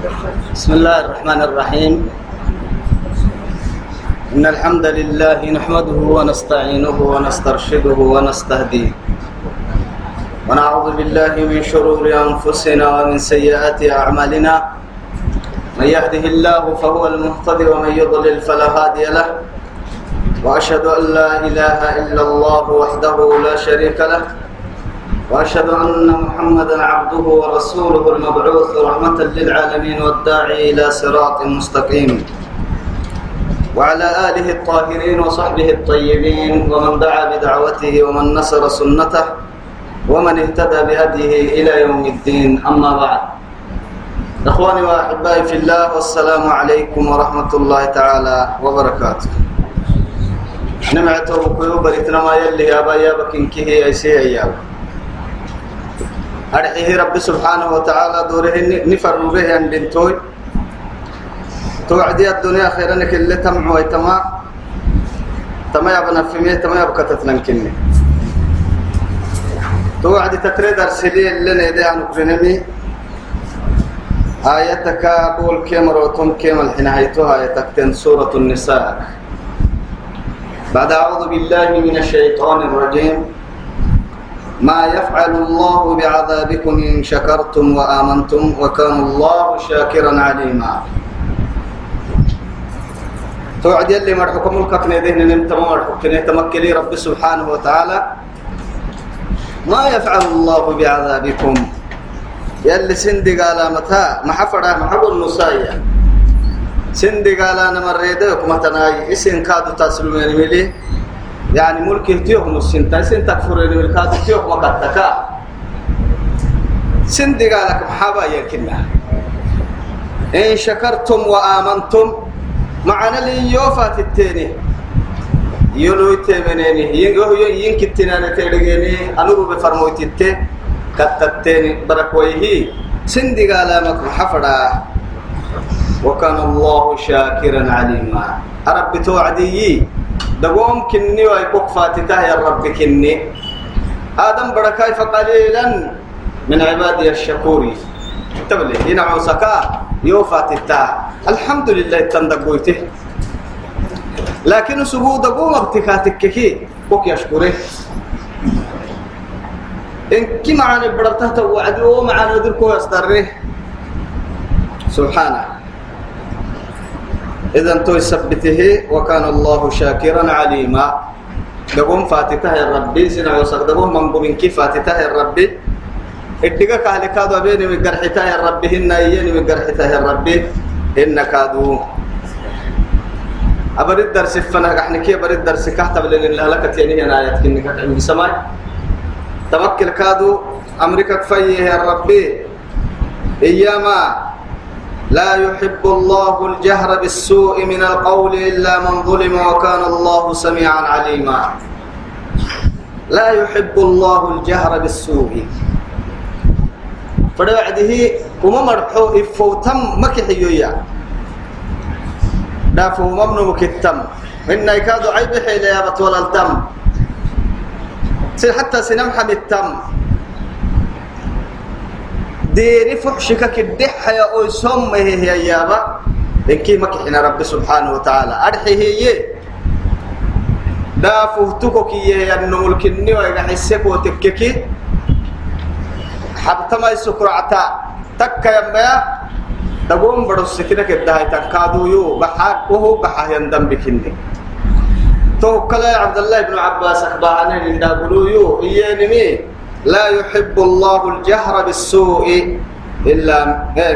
بسم الله الرحمن الرحيم. إن الحمد لله نحمده ونستعينه ونسترشده ونستهديه. ونعوذ بالله من شرور أنفسنا ومن سيئات أعمالنا. من يهده الله فهو المهتدي ومن يضلل فلا هادي له. وأشهد أن لا إله إلا الله وحده لا شريك له. وأشهد أن محمدا عبده ورسوله المبعوث رحمة للعالمين والداعي إلى صراط مستقيم. وعلى آله الطاهرين وصحبه الطيبين ومن دعا بدعوته ومن نصر سنته ومن اهتدى بهديه إلى يوم الدين. أما بعد. إخواني وأحبائي في الله والسلام عليكم ورحمة الله تعالى وبركاته. نمعته كيوب بريتنا يلي يا بايا بكين كيه أرحيه رب سبحانه وتعالى دوره نفر به أن بنتوي. توعدي الدنيا خيرا اللي تمع ويتما. تما يبنى في مية تما يبقى تتنكني توعدي تتريد أرسلي اللي نيدي عن أكرنمي آيتك أقول كم روتم كم الحنايتها آيتك سورة النساء. بعد أعوذ بالله من الشيطان الرجيم. ما يفعل الله بعذابكم إن شكرتم وآمنتم وكان الله شاكرا عليما. توعد يلي مرحكم الككنة دهن نمت مرحكنة تمكلي رب سبحانه وتعالى. ما يفعل الله بعذابكم. يلي سندي قال متى؟ ما حفرها ما حبوا النصايا سندي قال أنا مريدك متناي اسم كادو تسلمين ملي يعني ملك تيوه نسنتا سن تكفر الملكات تيوه وقتك سن دقالك محابا يكنا. إن شكرتم وآمنتم معنا لي يوفات التاني يلو تمنيني ينقو ينكتنا نتلقيني أنو بفرموت التي كتتني بركويه سن دقالك محفرا. وكان الله شاكرا عليما. أرب توعدي دقوم كني ويكوك فاتته يا رب كني. آدم بركاي فقليلا من عبادي الشكوري تبلي هنا عوسكا يو فاتتا الحمد لله تندقويته لكن سبو دقوم ابتكاتك كي. كوك يشكره إن كي معاني بربته توعدي ومعاني دركو يصدره سبحانه. إذا تو يثبته وكان الله شاكرا عليما. دقوم فاتته يا ربي سنع وسق دقوم من بمن كيف فاتته يا ربي إدقا كهل كادو بيني من قرحته يا ربي هن يني من قرحته يا ربي هن كادو. أبرد درس فنا إحنا كي أبرد درس كهتب لين الله لك تيني أنا آيات كنك عند سماي توكل كادو أمريكا كفيه يا ربي. إياما. لا يحب الله الجهر بالسوء من القول إلا من ظلم وكان الله سميعا عليما. لا يحب الله الجهر بالسوء. فبعده وما مرحو إفوتم مكحيويا دافو ممنو مكتم إن يكاد عيب حيلة يا بطول التم. حتى سنمحم التم. ديري فحشك كدح يا أوسم هي هي يابا. إنكي مكحنا رب سبحانه وتعالى. أرحي هي دا فهتكك يا النمو الكني ويحسك وتككي حتى ما يسكرعتا تك يا تقوم بدو السكينة كده تكادو يو. بحاك وهو بحاه يندم بكني توكل عبد الله بن عباس أخبارنا من دابلو يو. إياني لا يحب الله الجهر بالسوء إلا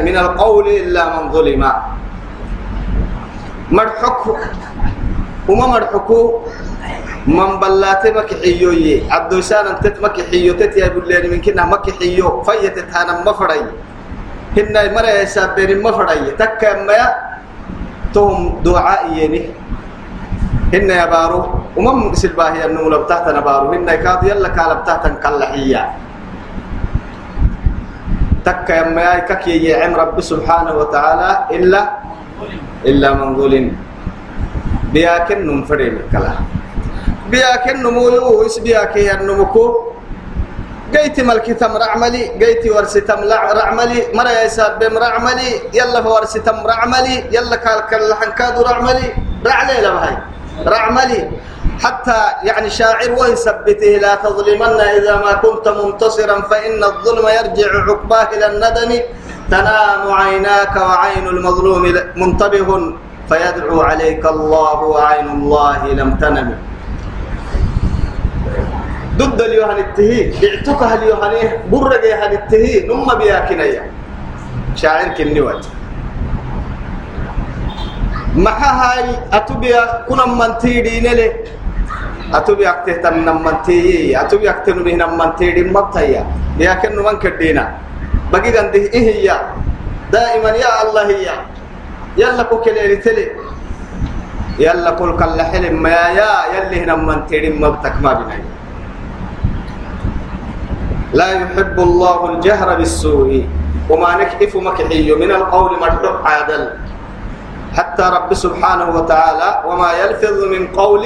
من القول إلا من ظلم. مرحك وما مرحكو من بلات مكحيو عبد السان انت مكحيو تتي يقول لي من كنا مكحيو فيتت أنا مفري هن مرة يسابين مفري تك ما توم دعاء يعني هن يا بارو ومم سلباهي إنه لو تحت نبارو هن كاد يلا كالب تحت كالحية تك يا ما كك يعم رب سبحانه وتعالى إلا إلا من ظلم. بياكن نمفرين كلا. بياكن نمو يوس بياكي النمكو قيت ملكي تم رعملي قيت ورسي تم رعملي مرا يساب بم رعملي يلا ورسي تم رعملي يلا كال كال حنكادو رعملي رعلي لبهاي. رعملي. حتى يعني شاعر ويثبته لا تظلمن إذا ما كنت منتصرا فإن الظلم يرجع عقباه إلى الندم. تنام عيناك وعين المظلوم منتبه فيدعو عليك الله وعين الله لم تنم. ضد اليوهن التهي بعتك اليوهن برق يهن التهي نم بياكنيا شاعر كنوات. محا هاي أتبيا كنا من تيدين له أتبيا أكتهتن من تيي أتبيا أكتهن به من تيدين مبتايا لكن من كدينا بقي عنده إيه هي دائما يا الله هي يلا كوكلي تلي يلا كل كل حلم ما يا يلي هنا من تيدين مبتك ما بناي لا يحب الله الجهر بالسوء وما نكتف مكحي من القول مردع عادل حتى رب سبحانه وتعالى وما يلفظ من قول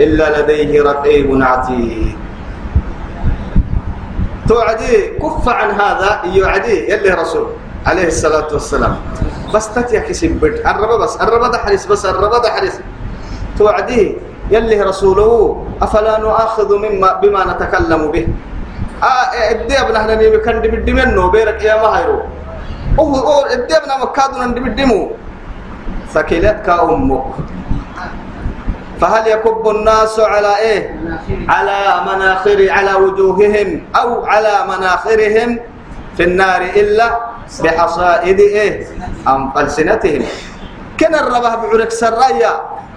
إلا لديه رقيب عتيد. توعدي كف عن هذا يعدي يلي رسول عليه الصلاة والسلام. بس تتيا كسب بد الرب بس الرب حريص بس الرب حريص. توعدي يلي رسوله أفلا نؤاخذ مما بما نتكلم به. آه إبدي أبن إحنا نيمي كان دبي منه بيرك يا ما هيرو أو إبدي أبن مكادو ندبي دمو ثكلتك أمك فهل يكب الناس على إيه؟ على مناخر على وجوههم أو على مناخرهم في النار إلا بحصائد إيه؟ أم ألسنتهم. كن الربه بعرك سرايا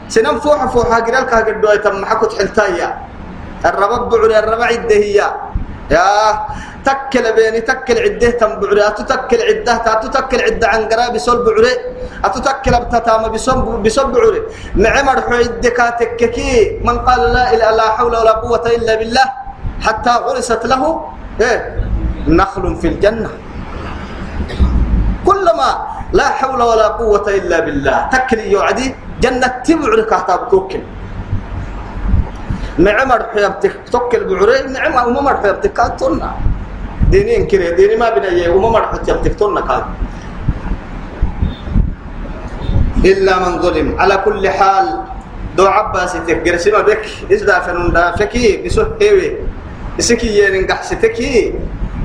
سنم فوح فوح قرالك قدو يتم حكت حلتايا. الربه بعري الربع الدهيا يا تكل بيني تكل عدة تم بعري. أتتكل عدة تتكل عدة عن قرابي سول بعري أتتكل بتتام بسم بسم بعري. معمر حيد كاتككي من قال لا إله لا حول ولا قوة إلا بالله. حتى غرست له إيه؟ نخل في الجنة. كلما لا حول ولا قوة إلا بالله. تكلي يعدي جنة تبعرك حتى بتوكل. معمر حيبتك توكل بعري معمر وممر حيبتك كاتونا دينين كده ديني ما بنيه وممر حيبتك تونا كات إلا من ظلم. على كل حال دو عباس تكجر سما بك إذا فنون دا فكي بسوه هيوي. إسكي ينقح ستكي.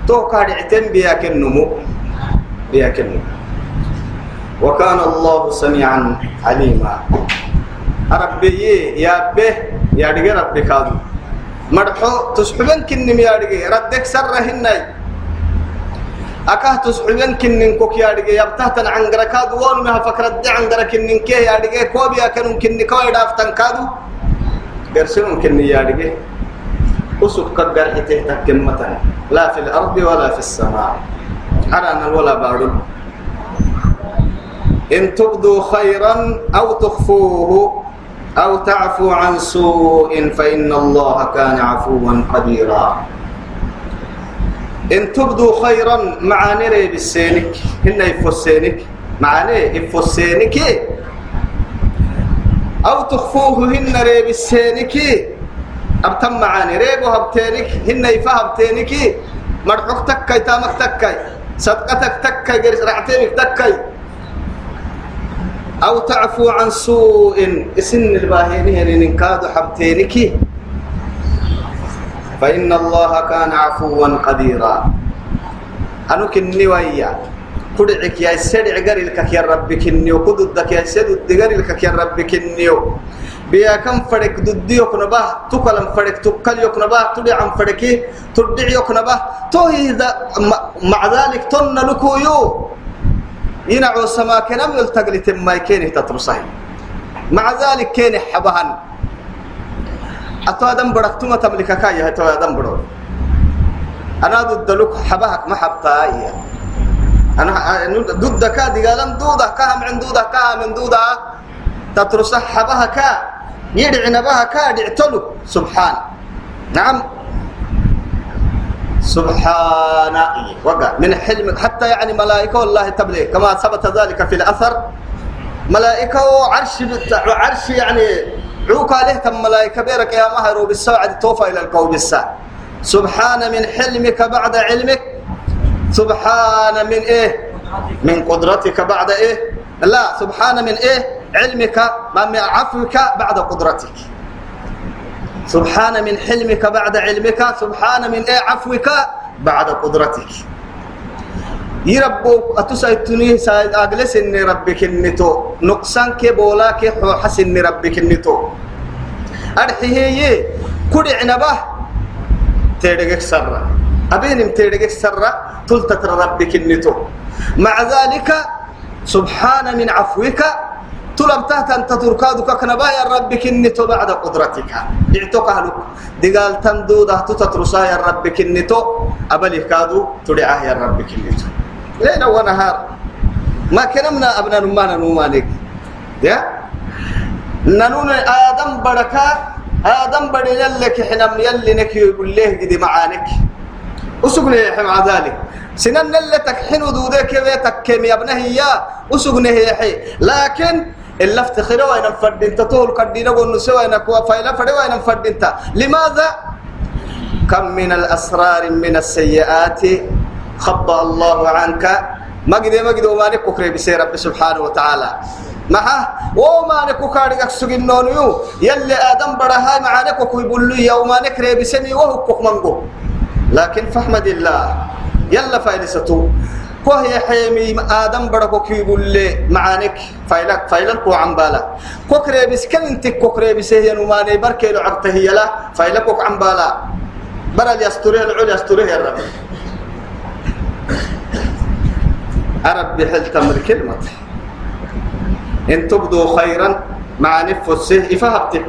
تو كاد اعتن بياك النمو بياك النمو وكان الله سميعا عليما. ربي يا به يا دقي ربي كادو مرحو تسحبن كنم يا دقي ردك سرهن أكاه تسحبن كنن كوك يا دقي يبتهتن عن غركاد وون مها فكرة دي عن غرك كنن كيه يا دقي كوبيا كنن كنن كوي دافتن كادو. قرسلون كنن يا دقي أسوك كقر حتيه تكمة لا في الأرض ولا في السماء. أنا ولا بارد إن تبدوا خيرا أو تخفوه. أو تعفو عن سوء فإن الله كان عفوا قديرا. إن تبدوا خيرا معاني ري بالسينك هن يفسينك معاني يفسينك أو تخفوه هن ري بالسينك أبتم معاني ريبو هبتينك هن يفهبتينك مرحوك تكاي تامك تكاي صدقتك قرس رعتينك تكاي. أو تعفو عن سوء. إسن الباهينين إن كادوا حبتينك فإن الله كان عفوا قديرا. أنو كني ويا. كدعك يا سدع قريلك يا ربي كنيو. كددك يا سدد قريلك يا ربي كنيو. بيا كم فرق دديو كنبا تكلم فرق تكل يكنبا تدعم فرقي. تدعي يكنبا تو مع ذلك تن لكويو ينعو سما كنم يلتقل تما كيني تترصه. مع ذلك كيني حبهن. أتو أدم بركتما تملك كاية أتو أدم برو. أنا ضد لك حبهك ما حبتاي أنا ضد كادي قالن دودا كا من دودا كا من دودا. تترصه حبها كا يدعي نبها كا دعتلو سبحان. نعم. سبحان وقع. من حلم حتى يعني ملائكة والله تبلي. كما ثبت ذلك في الأثر. ملائكة وعرش عرش يعني عوك عليه تم ملائكة بيرك يا مهر بالساعة توفى إلى القوم الساعة. سبحان من حلمك بعد علمك. سبحان من إيه؟ من قدرتك بعد إيه؟ لا سبحان من إيه؟ علمك من عفوك بعد قدرتك. سبحان من حلمك بعد علمك سبحان من عفوك بعد قدرتك. يربو أتسايتني سايد أجلس إن ربك النتو نقصان كي بولا كي حسن ربك النتو أرحيه كل عنبه تيرجك سرة أبين تيرجك سرة تلت ربك النتو مع ذلك سبحان من عفوك تلم تحت أن تتركادك كنبا يا ربك النتو بعد قدرتك. دعتك أهلك. دقال تندوده تتترسا يا ربك النتو أبلي كادو تدعاه يا ربك النتو ليل ونهار. ما كنمنا أبنا نمانا نمانك يا؟ ننون آدم بركة. آدم بدي يلك حنم يلي يقول له قدي معانك أسقنا يا مع ذلك. سنن اللي تكحن ودودك كم يا ابنه يا. أسقنا يا حي. لكن إلا افتخر وين فردين تطول كدينا ونسوا وين كوا فايلا فرد وين فردين لماذا؟ كم من الأسرار من السيئات خبى الله عنك؟ ما قد ما قد وما نكوكري بسير رب سبحانه وتعالى. معه وما نكوكاري أكسوك النونيو يلي آدم برها مع نكوك يقول لي يوم نكري بسمي وهو كوك منقو. لكن فحمد الله يلا فايلسته وهي حيمي آدم بركو كي يقول لي معانك. فايلك فايلك وعن بالا كوكري بس كان انت كوكري بس هي نماني بركي لو عرته هي لا. فايلك عن بالا برا يستره العليا يستره يا رب أرب بحل تمر كلمة. إن تبدوا خيرا مع نفسه إفهبتك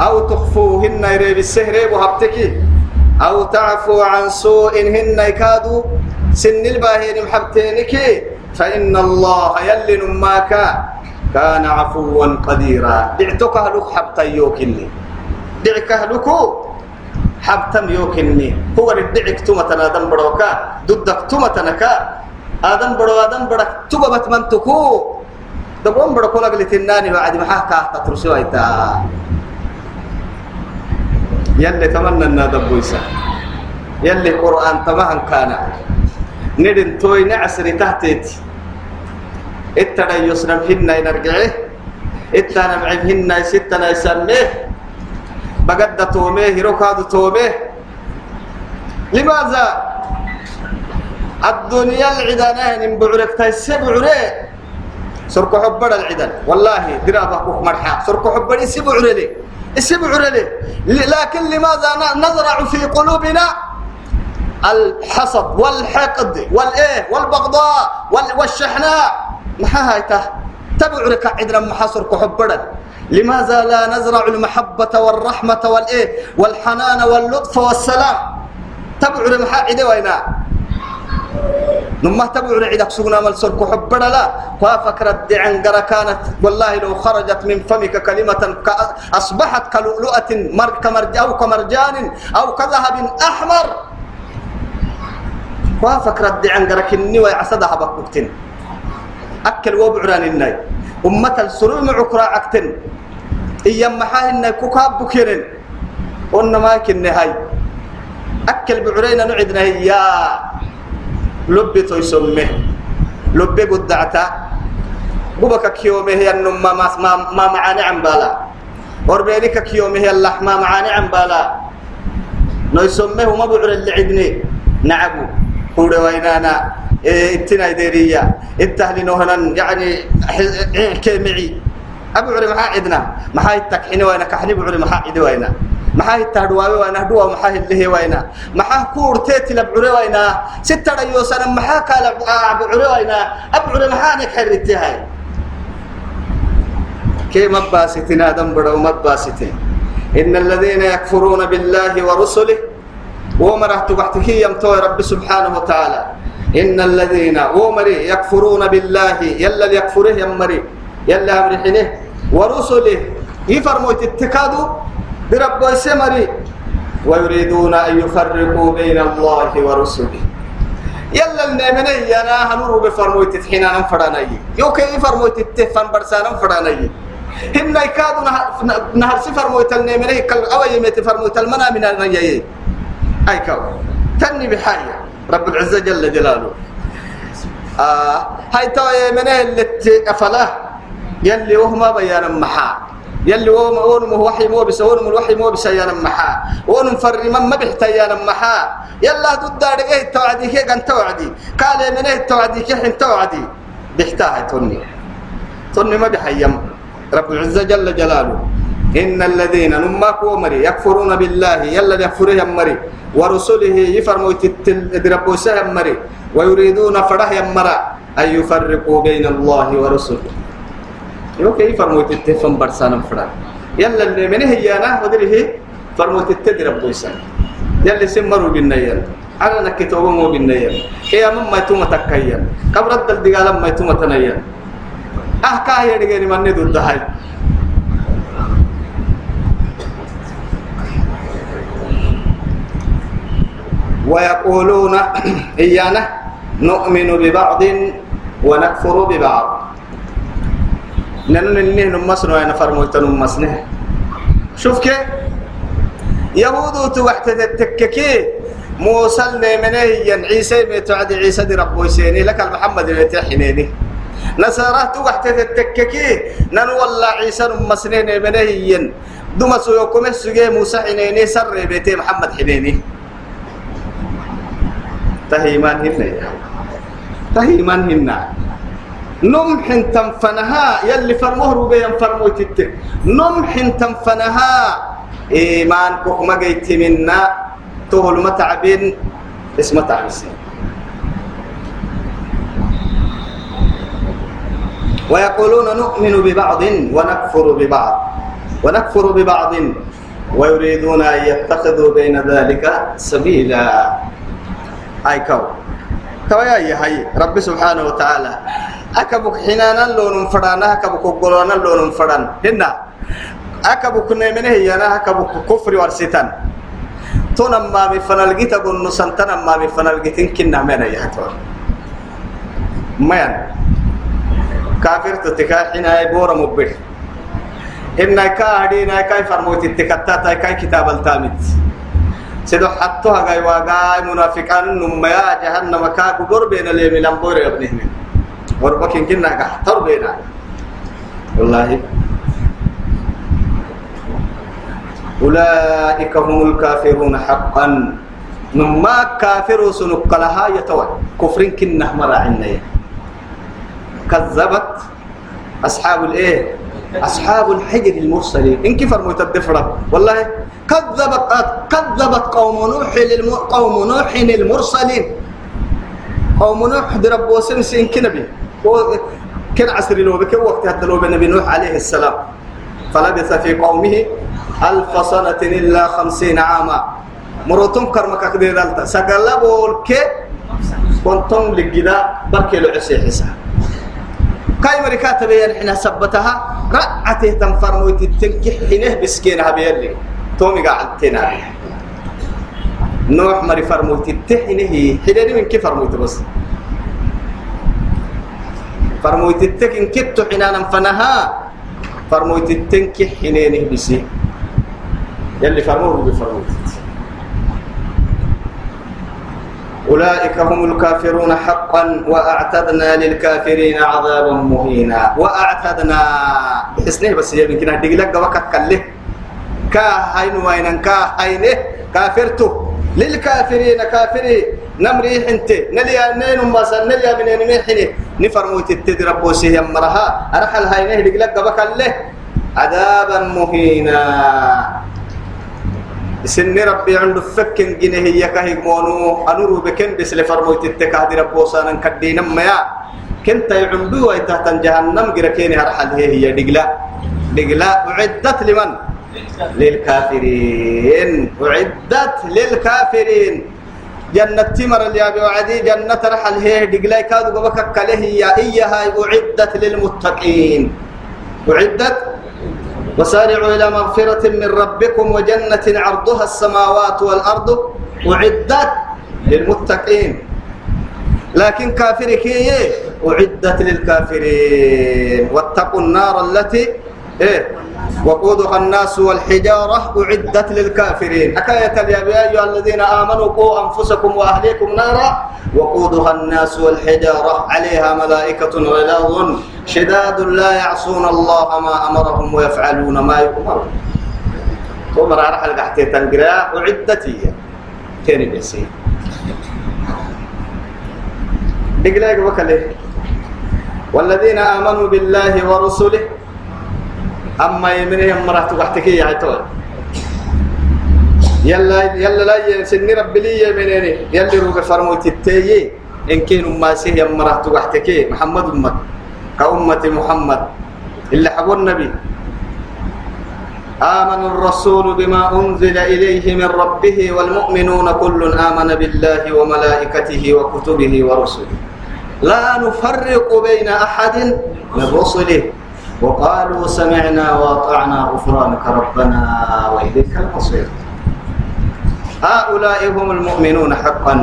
أو تخفوهن يريب السهر وهبتك أو تعفو عن سوء هن يكادوا سن الباهين محبتينك فإن الله يلي نماك كان عفوا قديرا. دعتك هلوك حبتا يوكني دعك هلوكو حبتم يوكني هو ردعك تمتنا آدم بروكا ضدك تمتنكا آدم برو آدم برك تببت من تكو. دبون برو كل قلت الناني بعد ما حكى تترسوا إيتا. يلي تمنى النادب بويسا. يلي قرآن تمهن كان. ندن توي نعسري تحتيت اتنا يسرم هنا ينرجعه اتنا معهم هنا ستنا يسميه بقد توميه ركاد توميه لماذا؟ الدنيا العدنان بعرك تسبعري سرق حبر العدن والله درابة كوك مرحا. سرق حبر سبعري لي. سبعري لي. لكن لماذا نزرع في قلوبنا الحسد والحقد والإيه؟ والبغضاء والشحناء. هاي تبعرك عدنا محاصر كحبرا لماذا لا نزرع المحبة والرحمة والإيه؟ والحنان واللطف والسلام؟ تبعر محاعدة وينا. نما تبعر عدك سقنا مال سرك حبنا لا. ففكرت عن كانت والله لو خرجت من فمك كلمة أصبحت كلؤلؤة مر أو كمرجان أو كذهب أحمر. وفكرت عن كني ويعصدها بكتن أكل وبعران الناي. أمة السرور معكرا عكتن إيام محاهن كوكاب بكيرن قلنا ما كن هاي أكل بعرينا نعدنا يا لبي تيسمه لبي قدعتا بوبك كيومه هي النما ما ما, معاني عن بالا. وربينك كيومه هي اللح ما معاني عن بالا. نيسمه وما بعر اللي عدني نعبو. هو وينانا إتنا ديرية التهلي نوهنا يعني كيمعي. أبو عري محا عدنا محا التكحين وينا كحني بعري محا عدي وينا محا التهدواوي وينا هدوا محا اللي وينا محا كور تيتي لبعري وينا ستة ريوسنا محا كال أبو عري وينا أبو عري محا نكحرتي هاي كي مباستين آدم بدو مباستين إن الذين يكفرون بالله ورسله ومرحت بحتكي يمتوي رب سبحانه وتعالى. إن الذين ومري يكفرون بالله يلا يكفره يمري يلا أمرحنه ورسله يفرموا تتكادوا برب السمري. ويريدون أن يفرقوا بين الله ورسله. يلا النمني أنا هنور بفرموا تتحينا نفراني يوكي يفرموا تتفن برسانا فراني هن يكادوا نهر سفر موت النمني كال أوي يمت فرموا المنا من النيي أي كو تني بحاجة رب العزة جل جلاله. آه هاي تو من اللي أفلا؟ يلي وهم بيانا محا. يلي وهم ونم وحي مو بس ونم الوحي مو بس يا محا. ونم فر من ما بيحتاج محا. يلا ضد دارجه توعدي كي كان توعدي؟ قال من توعدي؟ كي حين توعدي؟ بيحتاج توني. توني ما بيحيم. رب العزة جل جلاله. إن الذين نماك ومري يكفرون بالله يلا يكفر يمري ورسله يفرموا تدربوا يمري ويريدون فرح يمرا أن يفرقوا بين الله ورسله. يوكي يفرموا تتفهم برسانا فرح يلا اللي من هي أنا ودري هي فرموا تدربوا يسان يلا سمروا بالنيل على نكتوبه مو بالنيل. هي مما يتوم تكيا كبرت الدقالة ما يتوم تنيل. أه كاهي دقيني من ندود هاي ويقولون إيانا نؤمن ببعض ونكفر ببعض. لأننا ننه نمسنا وأنا فرموت نمسنه شوف كيف؟ يهود توحت التككي. موسى منه ين عيسى متعد عيسى دي ربو سيني لك المحمد المتحنيني نصارى توحت التككي. نن والله عيسى نمسنه منه ين دمسو السجي موسى حنيني سر بيتي محمد حنيني. تهيمان هنا تهيمان هنا نم حن تنفنها يلي فرموه ربيا فرمو تت نم حن تنفنها. إيمان كوكما جيت منا تقول متعبين. اسم تعبسين ويقولون نؤمن ببعض ونكفر ببعض. ونكفر ببعض. ويريدون أن يتخذوا بين ذلك سبيلا. أي كو كو يا هاي رب سبحانه وتعالى. أكبك حنانا لون فرانا أكبك قلونا لون فران. هنا أكبك نمنه ينا أكبك كفر ورستان تونا ما بفنالجي تقول نسنتنا ما بفنالجي تنكنا من يحتوى مين كافر تتكاحنا يبور مبه إن كاهدينا كاي فرموت التكتات كاي كتاب التامت سيدو حطوها غاي واغاي منافقان نميا جهنم كاكو قربين اللي من لمبور يا ابنه من وربك كنا قحتر بينا والله أولئك هم الكافرون حقا نما كافر سنك لها يتوى كفر كنا مرا عنا كذبت أصحاب الإيه أصحاب الحجر المرسلين إن كفر متدفرة والله كذبت كذبت قوم نوح للم... قوم نوح المرسلين قوم نوح درب وسن سين كنبي. كان عصر لو بك وقت هذا لو بنبي نوح عليه السلام. فلبث في قومه ألف سنة إلا خمسين عاما. مرتم كرمك كده دلتا. سقلا بولك كنتم لجدا بركي العسي حساب كاي مريكات بيان حين سبتها؟ رعته تنفر موت التنكح حينه بسكينها بيلي تومي قاعد تنا نوح مري فرموت التحينه حينه من كيف فرموت بس. فرموت التكن كتو حنانا فنها. فرموت التنكح حينه بسي. يلي فرموه بفرموت أولئك هم الكافرون حقا وأعتدنا للكافرين عذابا مهينا. وأعتدنا. بحسنه بس يمكن هدي لك وقت كله كاهين وين كاهين كافرته للكافرين كافري نمري حنت نليا نين ما نليا من نين حني نفرموت التدرب وسيه مرها أرحل هاي هدي لك وقت له عذابا مهينا سن ربي عنده فكن جنه هي كهي مونو أنورو بكن بس لفرموت التكاد ربو سانا كدينا ميا كنت يعندو ويتحت جهنم جركيني هرحل هي هي دقلا دقلا أعدت لمن للكافرين. أعدت للكافرين. جنة تمر اللي أبي وعدي جنة رحل هي دقلا كادو بكك كله هي إياها. أعدت للمتقين. أعدت. وسارعوا إلى مغفرة من ربكم وجنة عرضها السماوات والأرض. أعدت للمتقين. لكن كافر كي؟ أعدت للكافرين. واتقوا النار التي إيه؟ وقودها الناس والحجارة أعدت للكافرين. حكاية يا أيها الذين آمنوا قوا أنفسكم وأهليكم نارا. وقودها الناس والحجارة عليها ملائكة غلاظ شداد لا يعصون الله ما أمرهم ويفعلون ما يؤمرون. عمر راح القحتي تنقرأ. هي. تاني بيسي. دقلاق وكله والذين آمنوا بالله ورسله أما يمنهم مرات وقتك يا عتول يلا يلا لا سني رب لي يمنيني يلا روك فرموت التي إن كانوا ما سيه مرات وقتك محمد أمة كأمة محمد. إلا حبوا النبي. آمن الرسول بما أنزل إليه من ربه والمؤمنون كل آمن بالله وملائكته وكتبه ورسله. لا نفرق بين أحد من رسله. وقالوا سمعنا وأطعنا غفرانك ربنا وإليك المصير. هؤلاء هم المؤمنون حقا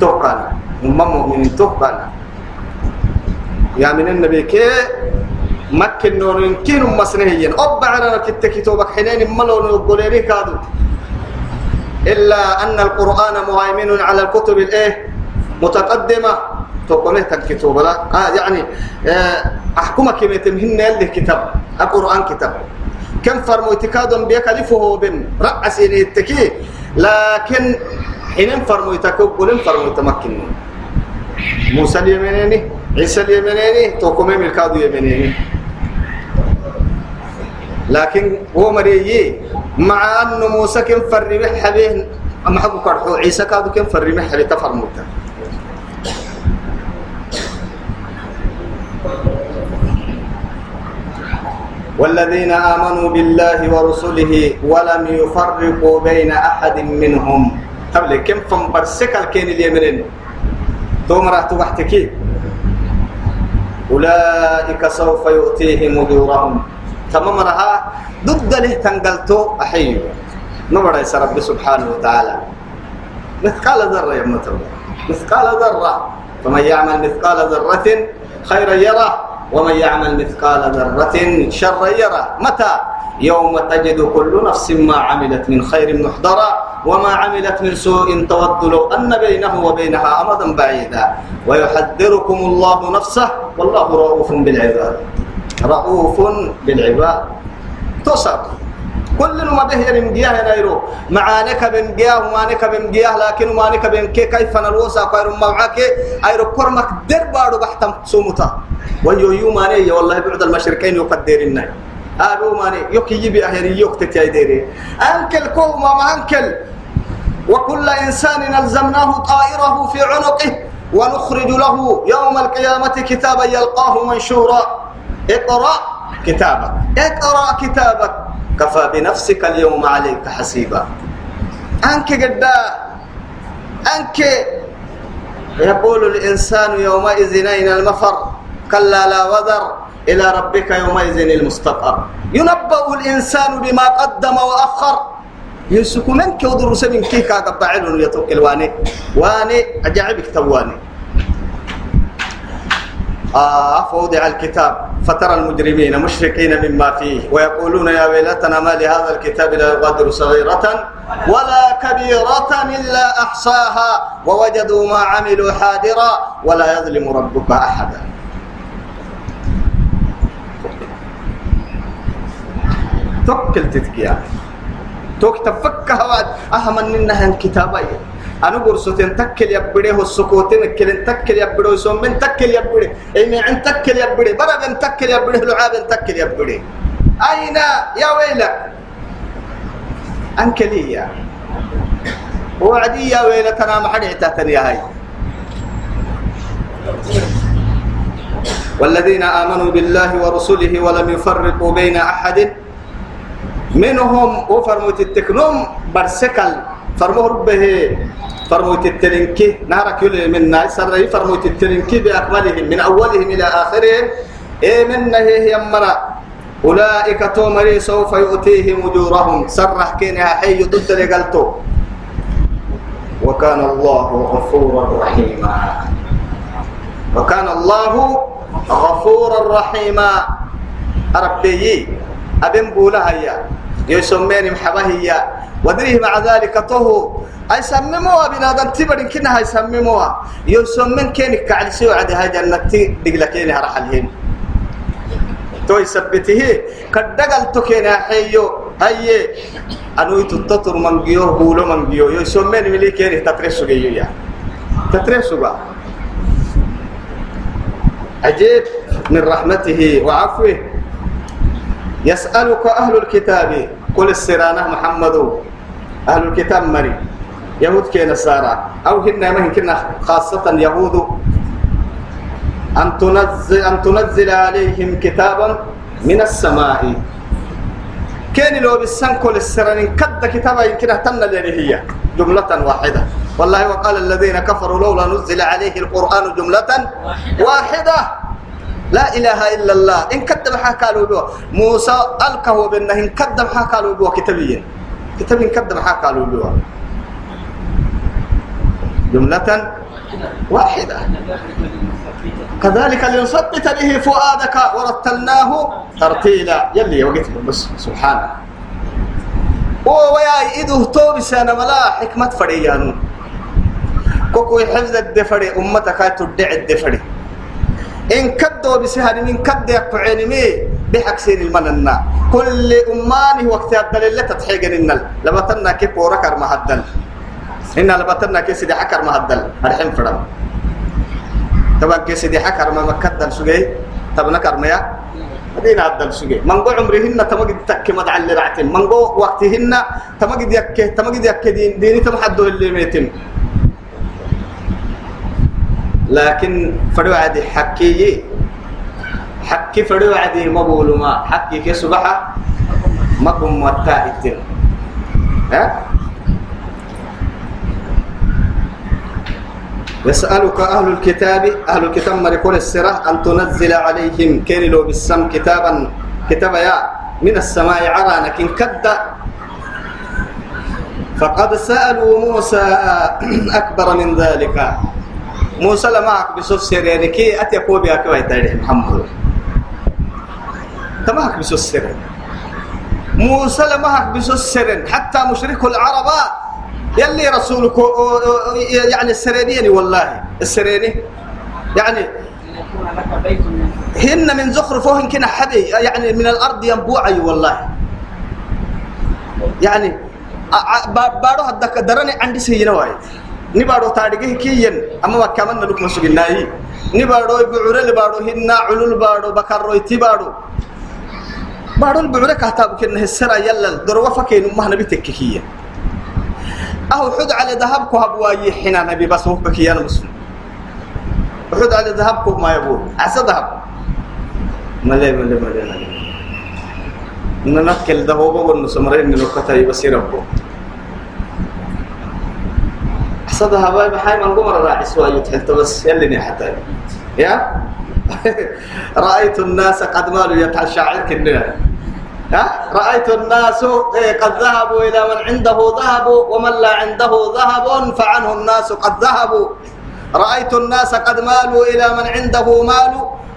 تقنا هم مؤمنين تقنا يا من النبي كي مكن نور يمكن مسنهيا أبعنا كت كتابك حنين ملون القليل كادو. إلا أن القرآن مهيمن على الكتب الإيه؟ متقدمة. تقوله لا آه يعني آه أحكمك كم تمهن اللي كتاب القرآن كتاب. كم فرمو اعتقاد بيك بن؟ رأسين التكي لكن حين فرمو يتكب قلن فرمو يتمكن موسى اليمنيني عيسى اليمنيني توكم الكادو يمنيني لكن هو مريي مع أنه موسى كم فرمي حبيه أما حقو كرحو عيسى كادو كم فرمي حبيه تفرموتا والذين آمنوا بالله ورسله ولم يفرقوا بين أحد منهم. تبلي كم فم برسك الكين اليمنين توم راح تبحتكي أولئك سوف يؤتيهم أجورهم. تمام رها؟ ضد له تنقلتو؟ أحيو نبرا رب سبحانه وتعالى. مثقال ذرة يا مثقال ذرة. فمن يعمل مثقال ذرة خيرا يره. ومن يعمل مثقال ذرة شرا يره متى؟ يوم تجد كل نفس ما عملت من خير محضرا وما عملت من سوء تود لو أن بينه وبينها أمدا بعيدا. ويحذركم الله نفسه. والله رؤوف بالعباد. رؤوف بالعباد. تصب كل ما به ينجياه نيرو معانك بنجياه ومانك بنجياه لكن مانك بنكي كيف نلوسا خير معك أيرو كرمك دربارو بحتم سومتا ويو يو ماني والله بعد المشركين يقدرنا ابو ماني. يوكي يبي اهري يوكت تايديري أنكل كو ما أنكل. وكل إنسان ألزمناه طائره في عنقه ونخرج له يوم القيامة كتابا يلقاه منشورا. اقرأ كتابك. اقرأ كتابك. كفى بنفسك اليوم عليك حسيبا. أنك قد أنك يقول الإنسان يومئذ أين المفر؟ كلا لا وذر إلى ربك يومئذ المستقر. ينبأ الإنسان بما قدم وأخر. يسكو منك ودرس من كيكا قبعلون يتوكل واني. واني أجعبك تواني. آه فوضع الكتاب. فترى المجرمين مشركين مما فيه ويقولون يا ويلتنا ما لهذا الكتاب لا يغادر صغيرة ولا كبيرة إلا أحصاها ووجدوا ما عملوا حاضرا ولا يظلم ربك أحدا. توكل تتكيا توك تفك هواد أهم أنها كتابين أنا قرصتين تكل يبدي هو السكوتين كلن تكل يبدي وسوم من تكل يبدي أي من تكل يبدي برا من تكل يبدي لعاب تكل يبدي أين يا ويلك؟ أنكلية وعدي يا ويلك أنا ما حد يا هاي. والذين آمنوا بالله ورسله ولم يفرقوا بين أحد. منهم وفرموا التكنوم برسكل. فرمو ربه فرمو تتلنكي نهارك يلي من ناس سرعي فرمو تتلنكي بأكملهم من أولهم إلى آخرهم. إيه من هي يمرا أولئك تومري سوف يؤتيهم أجورهم. سرح كينها حي ضد لقلتو. وكان الله غفورا رحيما. وكان الله غفورا رحيما. ربي أبن بولا هيا. يسمين محبه ودريه مع ذلك طهو أي سمموا بنادم تبرين كنا هاي سمموا يسمين كينك كعلي سوى عدي هاي جنتي دقلكيني هرحلهم تو يثبته كدغل تو كينا حيو هي. انو تتطر من جيو بولو من جيو يسمين ملي كيني تترسو جيو يا. تترسو بقى عجيب. من رحمته وعفوه. يسألك أهل الكتاب. قل السرانة محمد. أهل الكتاب مري. يهود كي نصارى. أو هن ما كنا خاصة يهود. أن تنزل أن تنزل عليهم كتابا من السماء. كان لو بالسن كل السرانين كد كتابا يمكن تنا هي. جملة واحدة. والله وقال الذين كفروا لولا نزل عليه القرآن جملة واحدة. لا إله إلا الله. إن كذب بوا موسى ألقه بأنه إن كذب بوا كتابيا كتاب إن كذب حكالوا بوا جملة واحدة. كذلك لنثبت به فؤادك ورتلناه ترتيلا. يلي وقت بس سبحانه ويا إيده توبي سنة ملا حكمة فريانون كوكو حفظ الدفري أمتك تدع الدفري. إن كدوا بسهر من كد يقعين مي بحكسين المننا كل أماني وقت الدليل تتحيق النل لما تنا كيف وركر مهدل إن لما تنا كيف سيدي حكر مهدل الحين فرم. طبعا كيف سيدي حكر ما مكدل سجي طب نكر ميا دين عدل سجي منقو عمرهن تمجد تك مدعل رعتين منقو وقتهن تمجد يك تمجد يك دين ديني تمحدو اللي ميتم لكن فرو عادي حكي حكي فرو عادي مبول ما. حكي كي سبحة ما كم متى إتن ها؟ يسألك أهل الكتاب أهل الكتاب مريكون السرة أن تنزل عليهم كين لو بالسم كتابا. كتابا يا من السماء عرانا كن كد. فقد سألوا موسى أكبر من ذلك. موسى لما بسوف سيرين كي أتي أقوى بها كوي تاريخ محمد. تماك بسوف سيرين موسى لما بسوف سيرين حتى مشرك العرب يلي رسولك يعني السريني والله. السريني؟ يعني هن من زخرفه كنا حدي يعني من الأرض ينبوعي والله. يعني بارو هدك درني عندي سينا وايد ni baado taadhige kiyen ama wakaman naluk masuginaayi ni baado bucure baado hinna culul baado bakarroyti baado baado bucure kahtaab kenna hesara yalla dorwa fakeen umma nabi tekkiya aho xud ala dahab ku habwaayi xina nabi bas hubka kiyana muslim xud ala dahab ku ma yabu asa dahab male male male nanakkel dahobo wonu samare ni lokata yibasirabbo صدها باي بحاي من قمر راعس ويتحلت بس يلني حتى يا رأيت الناس قد مالوا يتشاعر كنا ها؟ رأيت الناس قد ذهبوا إلى من عنده ذهب ومن لا عنده ذهب فعنه الناس قد ذهبوا. رأيت الناس قد مالوا إلى من عنده مال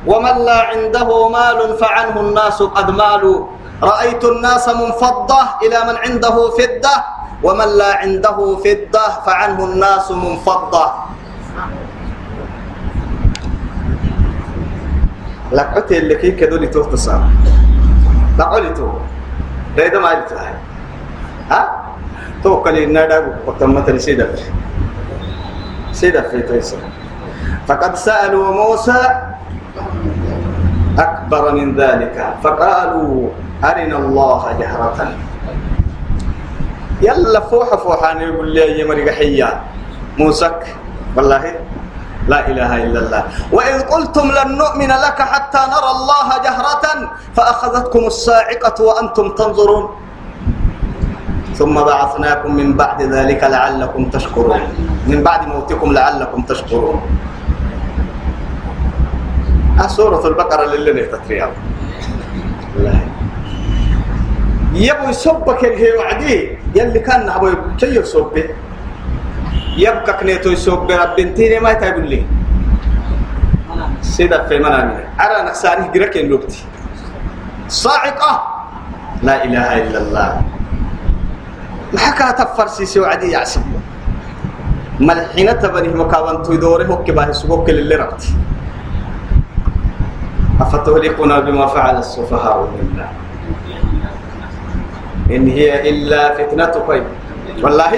ومن لا عنده مال فعنه الناس قد مالوا. رأيت الناس منفضة إلى من عنده فدة ومن لا عنده فضة فعنه الناس منفضة. لقعتي اللي كي كدولي تختصر لقعلي تو ريدا ما يلتو ها؟ توكلي النادى وتمت سيدة سيدة في تيسر فقد سألوا موسى أكبر من ذلك. فقالوا أرنا الله جهرة. يلا فوحة فوحة يقول لي يا مريق حيا. موسك والله لا إله إلا الله. وإذ قلتم لن نؤمن لك حتى نرى الله جهرة فأخذتكم الصاعقة وأنتم تنظرون. ثم بعثناكم من بعد ذلك لعلكم تشكرون. من بعد موتكم لعلكم تشكرون. آه، سورة البقرة اللي الله يبو يصبك الهي وعدي. يلي كان نحبو يصبه يبقى كنيتو يصب رب انتيني ما تقول لي؟ سيدة في منامي أرى نقصاني قرك الوقت صاعقة. لا إله إلا الله. ما حكى تفرسي وعدي يعسب ملحين تبني مكابن تدوره كباه سبوك اللي ربط أفتهلكنا بما فعل السفهاء منا إن هي إلا فتنتك والله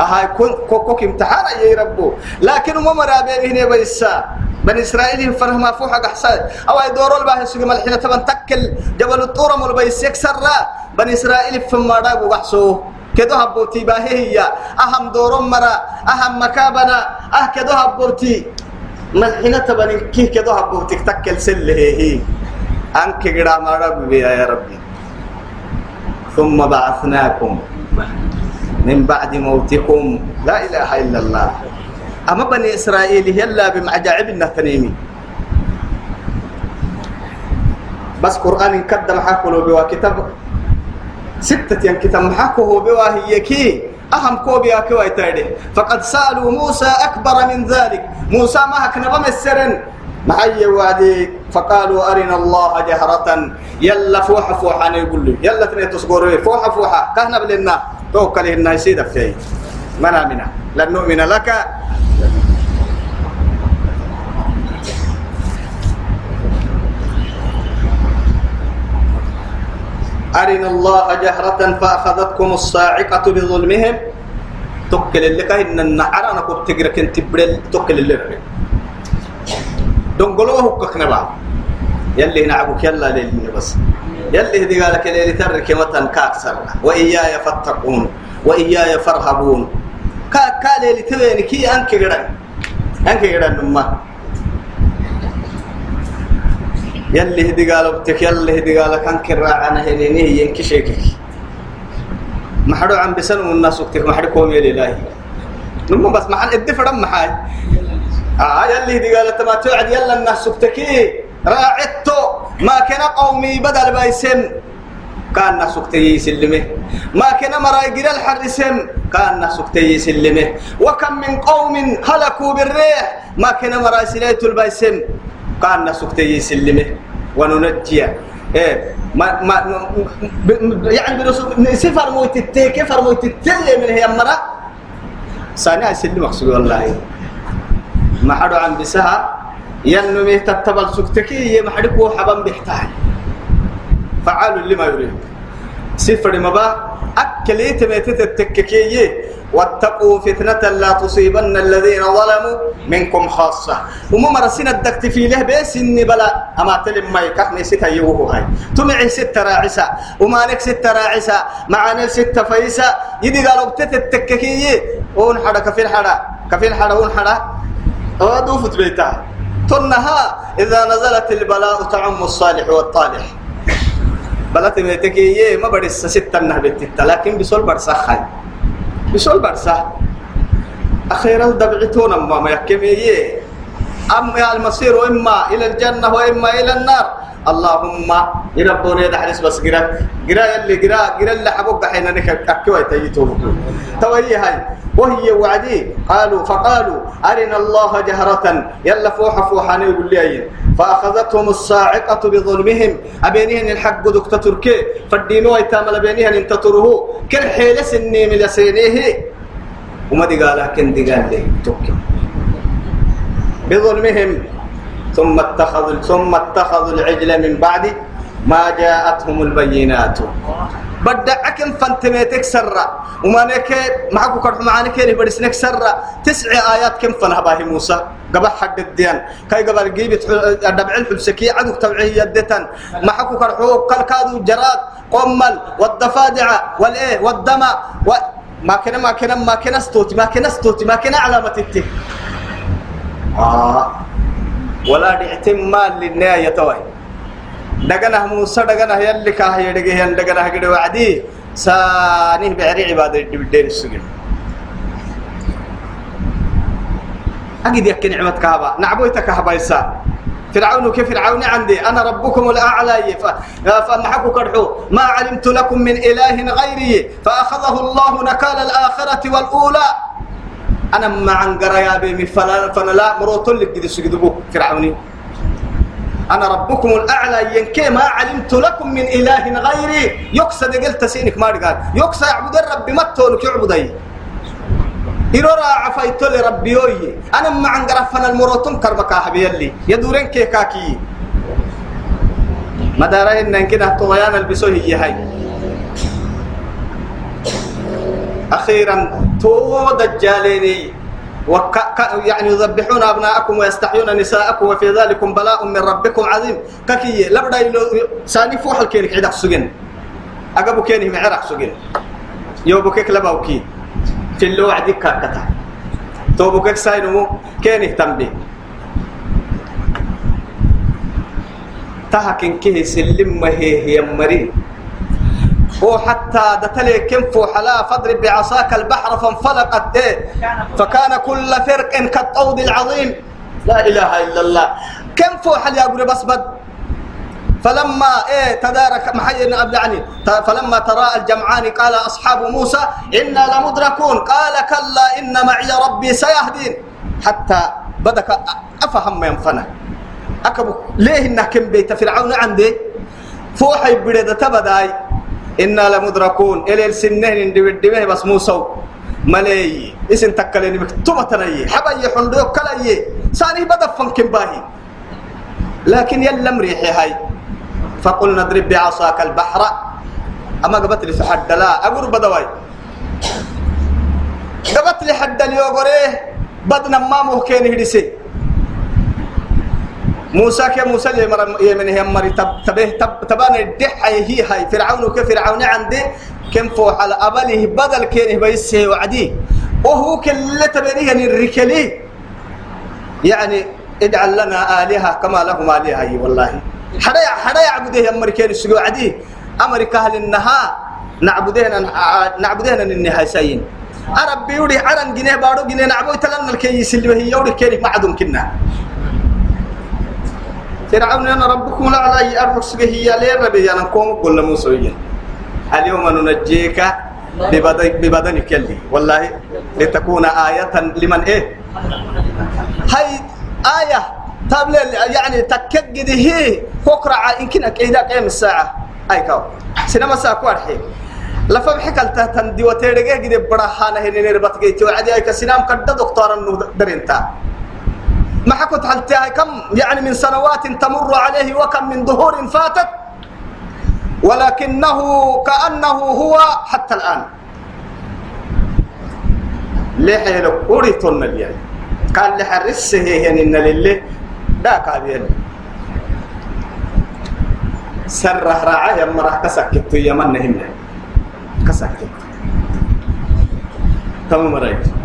أهاي كوكوك امتحان يا ربو لكن ما مرا بينه بيسا بني إسرائيل فرهم فوحة أحسن أو يدوروا الباه سجى ملحين تبن تكل جبل الطور مول بيس يكسر بني إسرائيل في مرا بوحسو كدو هبوتي هي أهم دورو مرا أهم مكابنا أه كدو هبوتي ملحين تبن كي كدو هبوتي تكل سله هي أنك مرا بيا يا ربي ثم بعثناكم من بعد موتكم. لا إله إلا الله. أما بني إسرائيل يلا بمعجائب النهتنيمي بس قرآن كدم حكولو بوا كتاب. ستة ين كتاب حكوه بوا هي كي. أهم كوبيا كوا يتايده فقد سألوا موسى أكبر من ذلك. موسى ما هكنا بمسرن. معي وادي فقالوا أرنا الله جهرة. يلا فوحة فوحة يقول لي. يلا تني تصقروا فوحة فوحة كهنا بلنا. توكل إنها يسيد في منا منا لن نؤمن لك. أرنا الله جهرة فأخذتكم الصاعقة بظلمهم. توكل اللي كهن النعر أنا كنت تقرأ كنت بدل توكل اللي ربي دونقلوه هكك نبا يلي نعبك يلا للي بس. يلي هدي قالك اللي ترك متن كاكسر. وإياي فاتقون. وإياي فارهبون. كا كا ليلي تويني كي أنك قرن. أنك قرن نما يلي هدي قالوا بتك يلي هدي قالك أنك راعنا هليني ينكي شيكك محدو عم بسن والناس وقتك محدو كوم يلي لاهي نما بس محل الدفع محاي آه يلي هدي قالت ما توعد يلا الناس وقتكي راعدتو. ما كان قومي بدل بايسن كان نسكتي يسلمه. ما كان مرايقر الحرسم كان نسكتي يسلمه. وكم من قوم هلكوا بالريح. ما كان مرايسليت البايسم كان نسكتي يسلمه. وننجي إيه ما ما يعني سفر موت التيك فر موت التلي من هي مرة. سانع يسلم مقصود والله ما حدو عن بسها ينمي تتبل سكتكي ما حدكو حبا بيحتاج. فعال لما يريد. سفر مبا أكليت ميتت التككية واتقوا فتنة لا تصيبن الذين ظلموا منكم خاصة. وما مرسين الدكت في له بس إني بلا أما تلم ما يكحني ستة يوهو هاي. تمعي ستة راعسة وما لك ستة راعسة معنا ستة فيسة يدي قالوا بتت التككية ون حدا كفيل حدا كفيل حدا ون حدا. ودوفت بيتها. تنها إذا نزلت البلاء تعم الصالح والطالح. بلات ميتكي ما بدي ستة نهبت لكن بسول برسا خاي. بسول برسا أخيرا دبعتون أما ما يكمي أما المصير إما إلى الجنة وإما إلى النار. اللهم يربوني ده حدث بس قرأ. قرأ اللي قرأ قرأ اللي حبوك حين انك اكوا تيتوب توي هاي. وهي وعدي. قالوا فقالوا أرنا الله جهرة. يلا فوحة فوحة يقول لي فأخذتهم الصاعقة بظلمهم. ابينهن الحق دكتور تركي. فالدينو ايتام لبينهن انت تروه. كل حيلة سني من سينيه وما دي قالها كن دي قال لي بظلمهم. ثم اتخذوا ثم اتخذوا العجل من بعد ما جاءتهم البينات. بدأ أكن فانتميتك سرة وما نك معكو كرح معاني كيري بدسنك سرة تسع آيات كم فنها باهي موسى؟ قبل حق الديان. كاي قبل جيبت دبع الحبسكي عدو توعيه يدتن. معكو كرحو قال كادو جراد قمل والضفادع والإيه والدم و ما كنا ما كنا ما كنا استوتي ما كنا استوتي ما كنا علامة التي. آه. ولا دعتم مال للنهاية توي. دقنا موسى دقنا يلي كاه يدقه ين دقنا هقد وعدي. سانيه بعري عبادة الدين السجن. أكيد يك نعمة كهبا نعبويتك كهبا يسا. فرعون كيف فرعون عندي. أنا ربكم الأعلى. فمحكوا كرحو. ما علمت لكم من إله غيري. فأخذه الله نكال الآخرة والأولى. أنا مع عنقر يا بيمي فلا فلا لا مروت لك قد سجدبو فرعوني أنا ربكم الأعلى ينكي ما علمت لكم من إله غيري. يقصد قلت سينك ما قال يقصد يعبد الرب ما تولك يعبدي. إرورا عفايت لربي يوي. أنا ما عن قرفنا المروتم كربكا حبيلي يدورين كيكاكي مدارين كده طغيان البسوه هي هاي. أخيرا تو دجاليني. وك... يعني يذبحون أبناءكم ويستحيون نساءكم وفي ذلك بلاء من ربكم عظيم. ككي لبدا ساني فوح الكينك عدق سجن. أقبو كيني معرق سجن. يوبو كيك لباوكي في اللو عدك كتا توبو كيك ساينو كيني تنبي تهكن كيه سلم هي هي مريم هو حتى دتلي كم فوحلا فاضرب بعصاك البحر فانفلقت إيه. فكان كل فرق كالطود العظيم. لا إله إلا الله. كم فوحل يا أبو بس بد فلما إيه تدارك محي يعني فلما تراءى الجمعان قال أصحاب موسى إنا لمدركون. قال كلا إن معي ربي سيهدين. حتى بدك أفهم ينفنا اكبو ليه إنك كم بيت فرعون عندي؟ فوحي بريده تبداي. إنا لمدركون. إلى السنين دبي بس موسى ملي. اسم تكلني مكتوبة تني. حباي حندو كلاي ساني بدا فنكم باهي. لكن يلم ريحي هاي. فقلنا اضرب بعصاك البحر. أما قبت لي حد لا. أقول بدواي. قبت لي حد اليوغوريه بدنا ما ممكن هدسي موسى كي موسى اللي مر يمن هي مري تب تبه تب تبان الدح هي هاي فرعون كفرعون عندي كم فوح على أبله بدل كين بيسه وعدي. وهو كل تبنيه الركلي. يعني اجعل لنا آلهة كما لهم آلهة والله. حدا حدا يعبده أمريكان السجوا عدي أمريكا أهل النهار نعبدهن نعبدهن النهاية سين أربي يوري عرن جنيه بارو جنيه نعبد تلنا الكيس اللي هي يوري كيرك معدوم كنا. فرعون أنا ربكم الأعلى أربك هي ليه ربي أنا كوم كل موسويين اليوم ننجيك ببدن ببدنك اللي والله لتكون آية لمن إيه هاي آية طب يعني تكجد هي فكرة يمكن إذا قيام الساعة أي كاو سينما ساعة كوارحي لفهم حكال تهتن دي وتيرجع جد برهانة هنا نربط جيت وعدي أي كسينام كده دكتورا درينتا ما حكت حلتها كم يعني من سنوات تمر عليه وكم من ظهور فاتت؟ ولكنه كأنه هو حتى الآن. ليه حيلو أوريتون اليوم قال لحرسه يعني إن لله دا كابين سر راعي يما راح كسكت يمن هنا كسكت. تمام رأيت.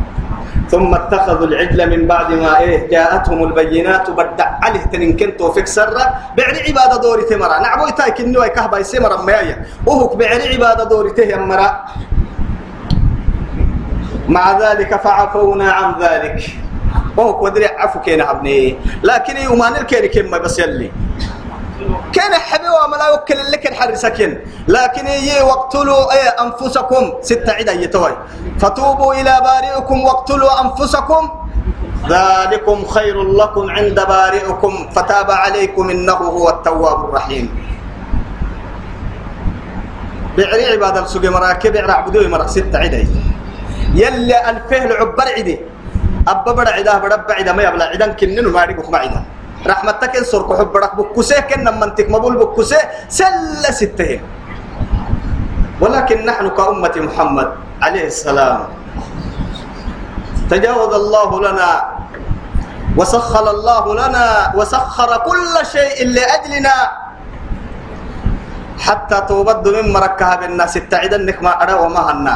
ثم اتخذوا العجل من بعد ما إيه جاءتهم البينات بدع عليه تنين كنتو فيك سرة بعد عبادة دوري تمرا نعبو يتاي كنو كهبا يسمر ميايا. وهو بعد عبادة دوري تهمرا مع ذلك فعفونا عن ذلك. وهو قدر عفو كينا عبني لكن يومان الكيري كما بس يلي. كان حبيب وما يوكل لك الحرسكن لكن يي واقتلوا اي أنفسكم. ستة عدا يتوي فتوبوا إلى بارئكم واقتلوا أنفسكم. ذلكم خير لكم عند بارئكم. فتاب عليكم إنه هو التواب الرحيم. بعري عباد السوق مراكب عبدوه مرا ستة عدا يلي الفهل عبر عدي. أبا بڑا عدا بڑا بعدا ما يبلا عدن كنن ما عدا. رحمتك انصر كحب برك بكسه كن منتك مبول بكسه سل ستة. ولكن نحن كأمة محمد عليه السلام. تجاوز الله لنا وسخر الله لنا وسخر كل شيء لأجلنا. حتى توبد من مركها بالناس التعيد ما أرى وما هنا.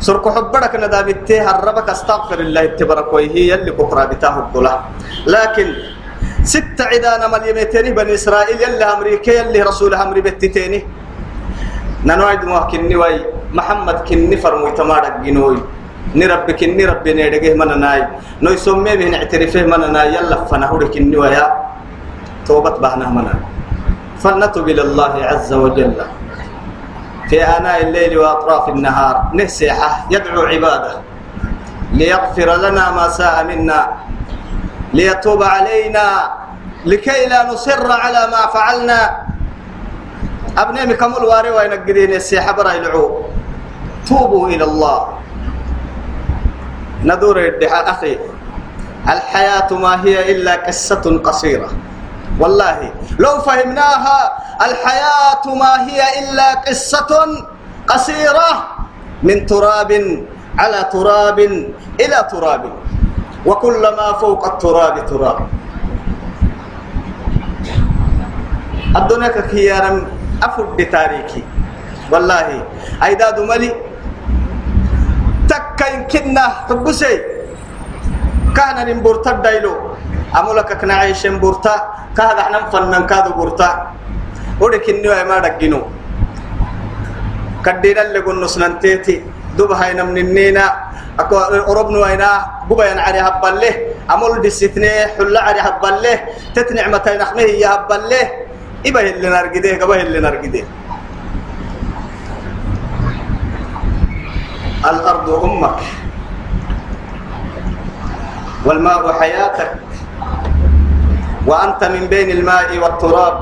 سرك حبرك ندابته هربك أستغفر الله تبارك وهي يلي كفر بتاه الضلا لكن ست عدانا مليمتين بني إسرائيل يلي أمريكا يلي رسول أمري بتتيني ننوعد موكني وي محمد كني فرمو تمارك جنوي. نربي كني ربي نيدغه من ناي. نوي سمي به نعترفه من ناي يلا فنهور كني توبت بهنا منا فلنتوب إلى الله عز وجل. في آناء الليل وأطراف النهار. نسيحة يدعو عباده. ليغفر لنا ما ساء منا. ليتوب علينا. لكي لا نصر على ما فعلنا. أبني كمل واري وينقدين السيحة برا يلعو توبوا إلى الله. ندور الدحاء. أخي الحياة ما هي إلا قصة قصيرة. والله لو فهمناها الحياة ما هي إلا قصة قصيرة من تراب على تراب إلى تراب وكل ما فوق التراب تراب. الدنيا كخيارا أفد تاريخي والله أيداد ملي تكا يمكننا حبسي. كان أمولك كنا عايشين برتا كهذا إحنا فنن كادو برتا ودكني ما دقينو. كدينا اللي قلنا سننتيتي. دوبها ينم نينا أكو أوروبنا وينا بوبا ينعري هبالله. أمول دستني حلا عري هبالله. تتنع متى نخمه يا هبالله. إبه اللي نرقده. قبه اللي نرقده. الأرض أمك. والماء حياتك. وأنت من بين الماء والتراب.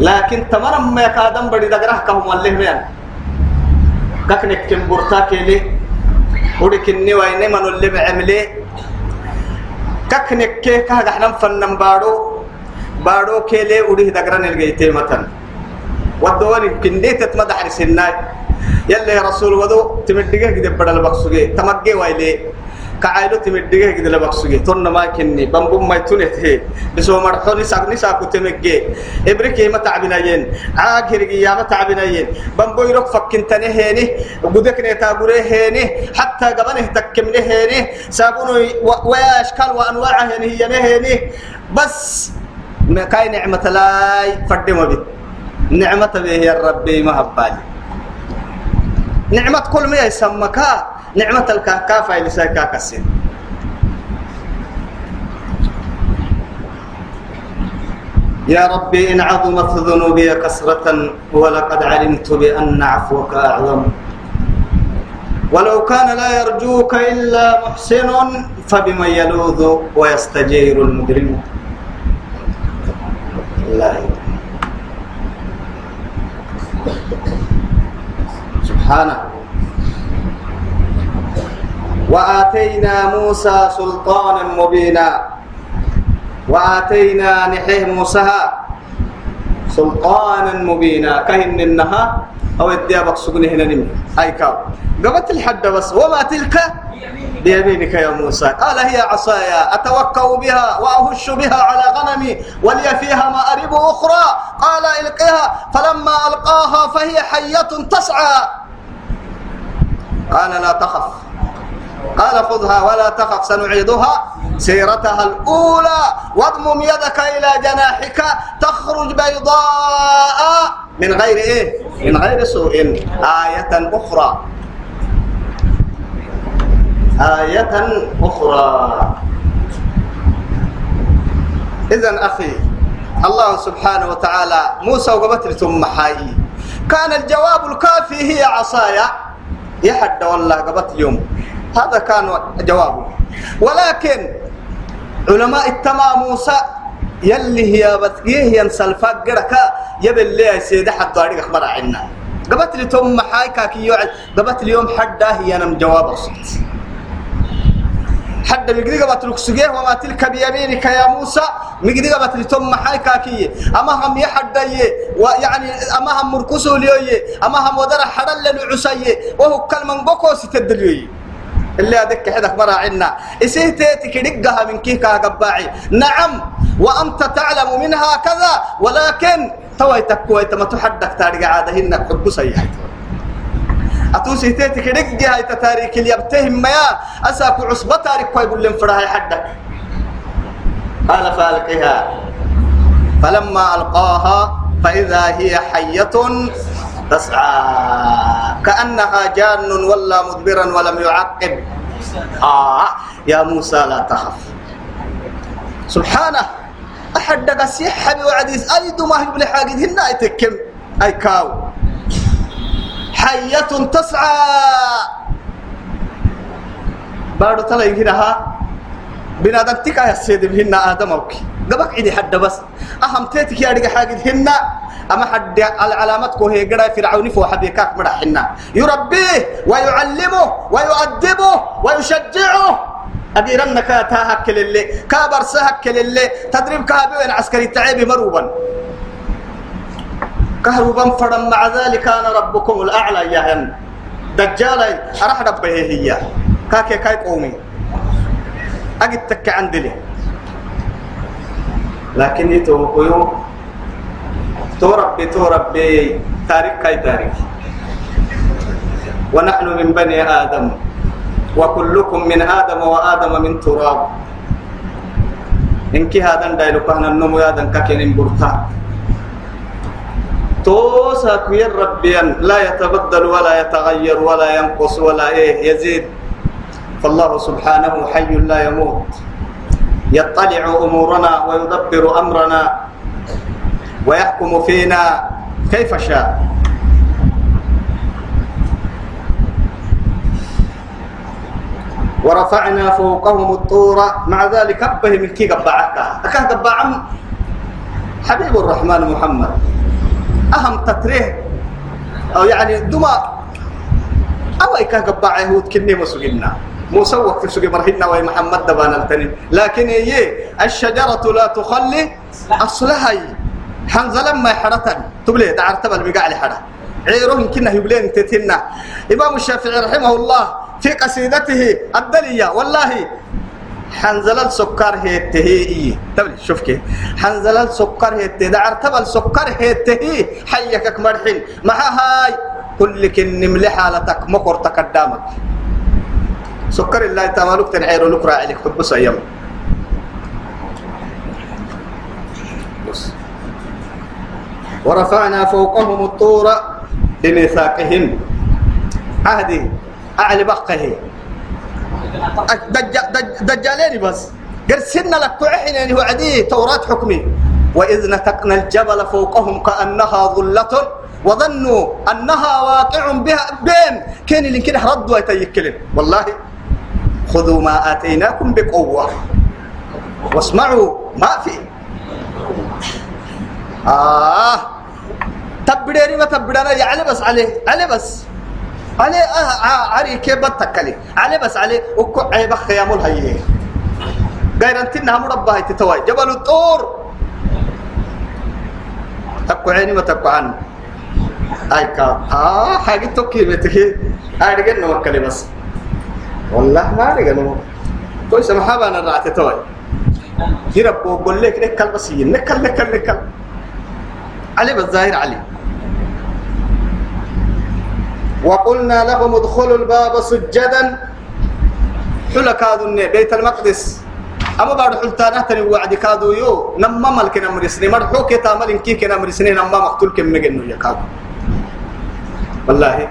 لكن تمرم ما يكادم بدي دقره كهم الله بيان. ككنك كم برتاك لي ودكني وين من اللي بعمله ككنك كه كه إحنا فنن بارو. بارو كيلي ودي دقرن الجيتي مثلا ودواني كندي تتمدح رسناي. يلي رسول ودو تمدقه كده بدل بقصوجي تمجي وايلي كعائلو تمدقه كده لبقصوجي تون ما بمبم ما تونت هي بسو مرحوني ساق نسا كتمجي إبريكي ما تعبناين عاقر يا ما تعبناين بمبو يروك فكنتني هيني وجودك نتابوره هيني حتى قبله تكمله هيني سابونو واشكال وانواع هيني هي هيني بس كاي نعمة نعمة به يا ربي ما نعمة كل ما يسمك نعمة الكافة اللي ساكا كسين يا ربي إن عظمت ذنوبي كسرة ولقد علمت بأن عفوك أعظم. ولو كان لا يرجوك إلا محسن فبمن يلوذ ويستجير المجرم. الله. سبحانه وآتينا موسى سلطانا مبينا. وآتينا نحيه موسى سلطانا مبينا. كهن النها أو الديابك سقني هنا نمي. أي كاو. قبت الحد بس. وما تلك؟ بيمينك يا موسى. قال هي عصايا. أتوكأ بها وأهش بها على غنمي ولي فيها مآرب أخرى. قال إلقها فلما ألقاها فهي حية تسعى. قال لا تخف. قال خذها ولا تخف سنعيدها سيرتها الأولى. واضمم يدك إلى جناحك تخرج بيضاء من غير إيه؟ من غير سوء. آية أخرى. آية أخرى. إذا أخي الله سبحانه وتعالى موسى وقبت ثم حي. كان الجواب الكافي هي عصايا. يحد والله قبت اليوم هذا كان جوابه. ولكن علماء التمام موسى يلي هي بتقيه ينسل فقرك؟ يبل لي سيدي حتى أريد أخبر عنا. قبت لي تم حاي كاكي يوعد. قبت اليوم حدا هي نم جواب الصوت حد مقدي قبت لك وما تلك بيمينك يا موسى. مقدي قبت لي تم حاي كاكي. أما هم يحد ويعني أما هم مركسوا ليوي. أما هم ودر حرل لنعسي وهو كلمة بكو ستدليوي اللي هذك حدك مرا عنا. إسيه تيتك دقها من كيكا قباعي نعم وأنت تعلم منها كذا ولكن تويتك كويت ما تحدك تاريخ عادة إنك حب سيئة. أتوسي تيتك دقها تتاريك اللي يبتهم ما أساك عصبة تاريخ كوي لهم فراها حدك قال فألقها فلما ألقاها فإذا هي حية تسعى كأنها جان ولا مدبرا ولم يعقب. آه يا موسى لا تخف. سبحانه أحد قسيح بوعديس أيد ما هي حاجة هنا يتكم أي كاو. حية تسعى. بارو تلا يجينها بنادم تكا يا سيدي بهن آدم أوكي. قبك عدي حد بس. أهم تيتك يا رجع حاجة هنا أما حد العلامات كوه قرا فرعون فو حبيكاك مرحنا يربيه ويعلمه ويؤدبه ويشجعه. أديرنك تاهك للي كابر سهك للي تدريب كابين عسكري تعيبي مروبا. كهربا فرم مع ذلك أنا ربكم الأعلى يا هن. هي. كاكي كاي قومي. أجد تك عندي لكن يتوقيو تو ربي تو ربي تاريخ كاي تاريخ. ونحن من بني آدم وكلكم من آدم وآدم من تراب. إنك هذا دايلو كهنا النمو هذا كاكين برتا توسا كوير ربيا لا يتبدل ولا يتغير ولا ينقص ولا إيه يزيد. فالله سبحانه حي لا يموت. يطلع أمورنا ويدبر أمرنا ويحكم فينا كيف شاء. ورفعنا فوقهم الطور. مع ذلك أبه من كي قبعك قبعم؟ حبيب الرحمن محمد. أهم تتريه أو يعني دما أو إكاه قبعه هود كني مسجنا موسى وقت سوق مرهنا وي محمد دبان التنين. لكن هي الشجرة لا تخلي أصلها حنزلا ما حرتن. تبلي دعرت بالبقاع لحرة عيرهم كنا يبلين تتنا إمام الشافعي رحمه الله في قصيدته الدلية. والله حنزل السكر هي. تهي تبلي شوف كيف. حنزل السكر هي دعر تبل سكر هي. تهي حيك مرحين مع هاي. كل كن ملح حالتك. مقر تقدامك سكر الله تمالك تنعير لك عليك أيام. بس. ورفعنا فوقهم الطور بميثاقهم. عهدي أعلى بقه. دج دج دجالين بس. سن لك تعحن يعني هو عدي توراة حكمي. وإذ نتقنا الجبل فوقهم كأنها ظلة وظنوا أنها واقع بها بين كان اللي كده ردوا يتيكلن والله خذوا ما آتيناكم بقوة. واسمعوا ما في. آه. ما تبدانا يعني بس عليه عليه بس. عليه آه آه عري كيف بتكلي عليه بس عليه وكو عيب خيام الهيه غير انت انها مربى تتواي. جبل الطور. تكو عيني ما تكو عن اي كا. آه حاجة توكي بتكي. ارجع نوكلي بس. والله ما ارجع نو كويس محابا أنا رعت تواي يربو بقول لك نكل بس نكل نكل نكل. علي بالظاهر علي. وقلنا لهم ادخلوا الباب سجدا. حلا كادوا بيت المقدس. أما بعد حلتانه تني وعد كادوا يو. نما ملك نمرسني مرحو كتامل إنكي كنمرسني نما مقتول كم مجنو يا كادو. والله.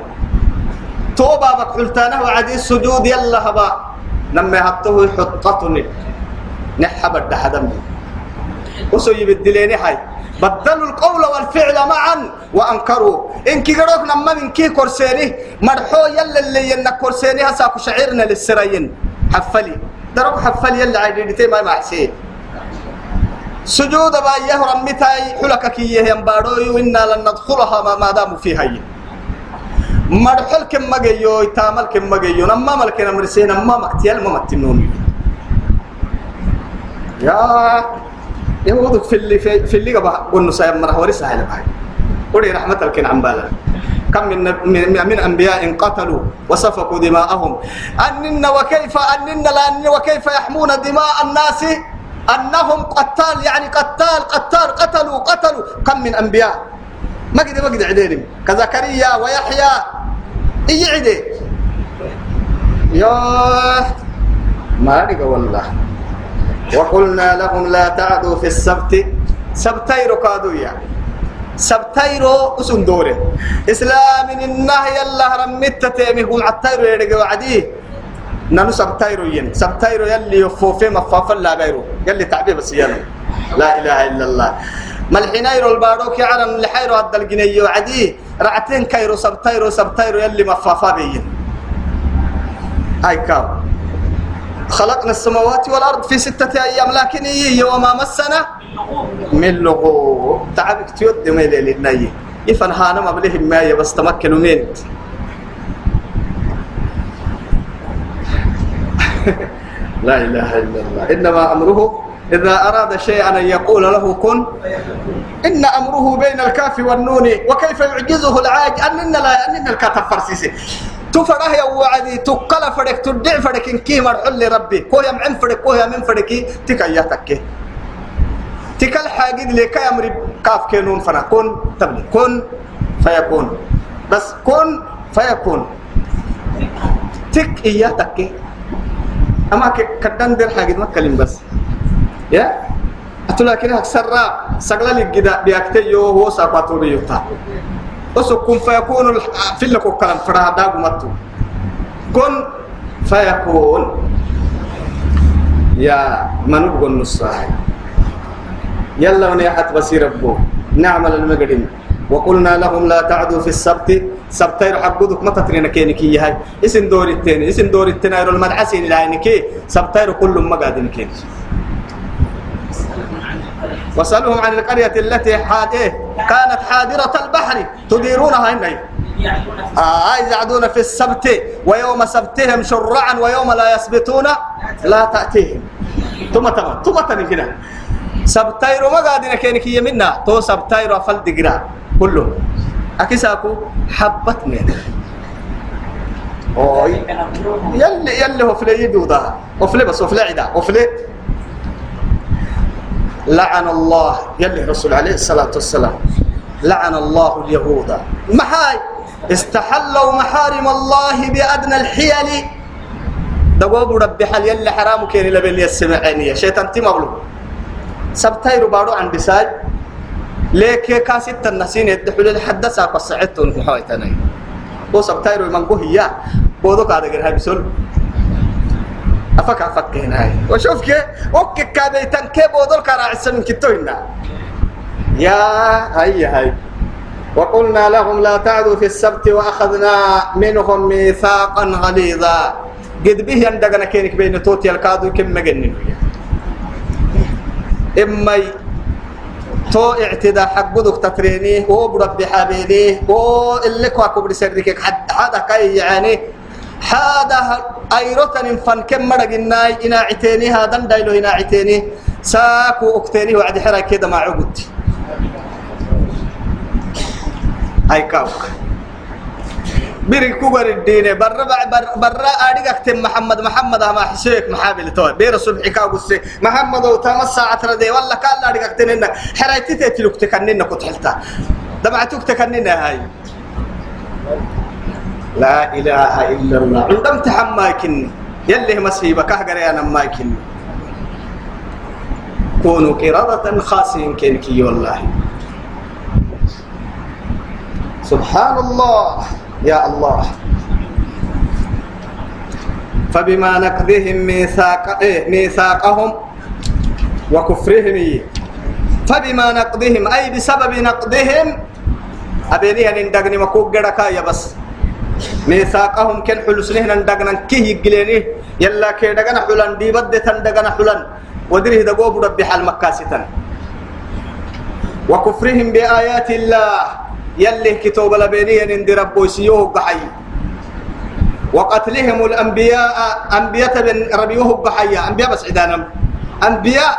توبا بك حلتانه وعد السجود يلا هبا. نما هبته حطتني. نحب الدحدم وسوي بالدليني هاي بدلوا القول والفعل معا وأنكروا. إن كي قروك نما من كي كرسيني مرحو يلا اللي ينك كرسيني هساكو شعيرنا للسرين. حفلي. درك حفلي يلا عيدتي ما محسين سجود با يه رمتاي حلكك يه ينبارو إنا لن ندخلها ما داموا فيها. يه مرحل كم مجيو تامل كم مجيو نما ملك نمرسين نما مقتيل ما متنون يا يهودك في اللي في, في اللي قبل قلنا سايب مرة ورثة على بعض ولي رحمة لك عن بالا كم من, من, من أنبياء قتلوا وسفكوا دماءهم أنن وكيف أنن لأن وكيف يحمون دماء الناس أنهم قتال يعني قتال قتال قتلوا قتلوا كم من أنبياء ما قد ما قد كزكريا ويحيى. إي عدي؟ يا ما رجع والله. وقلنا لهم لا تعدوا في السبت. سبتيرو كادويا سبتيرو اسم دوره اسلام النهي الله رمت تيمي. هم عتيرو يرجع وعدي نانو سبتيرو ين. سبتيرو يلي يفوفي مفاف لا غيره. يلي تعبيه بس يلا. لا إله إلا الله. ملحنايرو الباروك يعلم لحيرو هذا الجنيه وعدي رعتين كيرو سبتيرو سبتيرو يلي مفافا بين هاي كاب خلقنا السماوات والأرض في ستة أيام لكن هي وما مسنا من لغوب تعبك تيود ما للنية إفن هانا ما بلهم ما بس تمكنوا من لا إله إلا الله. إنما أمره إذا أراد شيئا أن يقول له كن إن أمره بين الكاف والنون وكيف يعجزه العاج أننا لا أننا الكاتب فرسيسي تفره يا وعدي تقل فرك تدع فرك إن كي مرحل ربي كويا معن فرك كويا من فركي تكياتك تكل حاجة لك يا كاف كنون فنا. كن تبلي كن فيكون. بس كن فيكون. تك إياتك أما كدن دير حاجة ما كلم بس. يا أتلا كده أكسر سقلا لجدا بيكتيو هو سقطوا بيوتا وسكون فيكون في لك كلام فرها متو كن فيكون يا من بقول نصاحي يلا ونيحت بصير ربو نعمل المقدم وقلنا لهم لا تعدوا في السبت سبتير حقودك ما تترين كينكي هاي اسم دور التاني اسم دور التناير المدعسين لعينكي سبتير كل ما قاعدين كين وسألهم عن القرية التي حاد إيه؟ كانت حاضرة البحر. تديرونها إني. آه يعدون في السبت ويوم سبتهم شرعا ويوم لا يسبتون لا تأتيهم. ثم تم ثم تم كده. سبتايرو ما قاعدين كينك يمنا. تو سبتايرو أفل دقرا. كله أكيساكو حبت من أوي. يلي يلي هو فلي يدودا. وفلي بس وفلي عدا. وفلي لعن الله يلي الرسول عليه الصلاة والسلام. لعن الله اليهود. محاي. استحلوا محارم الله بأدنى الحيل. دقوب ربي حل يلي حرام كين لبن يسمعني شيطان تمغلو سبتايرو بارو عن بساج ليك كاسيت النسين يدحول الحدث قصعتون محايتنا هو سبتايرو من هي بودو كادا غير هبسول أفك أفك هنا. وشوف كي أوكي كابيتان كي بودول كراع كتو هنا يا هاي هاي. وقلنا لهم لا تعدوا في السبت وأخذنا منهم ميثاقا غليظا. قد به يندقنا كينك بين توتي الكادو كم مجنن إما تو اعتداء حق بدك تتريني هو بربي حبيبي هو اللي كواكو برسردك حد هذا كاي يعني هذا أيروتن فن كم مرقناي إنا عتيني هذا دايلو إنا عتيني ساكو أكتيني وعد حرا كده مع عقدتي أي كاوك بيري كوبر الدين برا برا برا أديك أكتم محمد محمد ما حسيك محابل توي بير الصبح كاوس محمد وتمس ساعة ردي ولا كان أديك أكتننا حرايتي تلوك تكننا كنت حلتا دمعتك تكننا هاي لا إله إلا الله. عندما تحماكن يلي مسيبة كهجر أنا ماكن كونوا قردة خاسين كنكي والله. سبحان الله يا الله. فبما نقضهم ميثاق إيه ميثاقهم وكفرهم. إيه فبما نقضهم أي بسبب نقضهم؟ أبينيها نندقني مكوك يا بس. ميثاقهم كن حلسنه ندغنا كي يقليني. يلا كي دغنا حلان دي بد تندغنا حلان ودريه دغو ربي حال مكاستا وكفرهم بآيات الله. يلي كتب لبينيه نند ربو سيوه بحي وقتلهم الأنبياء أنبياء بن ربيوه بحي أنبياء بس عدانم. أنبياء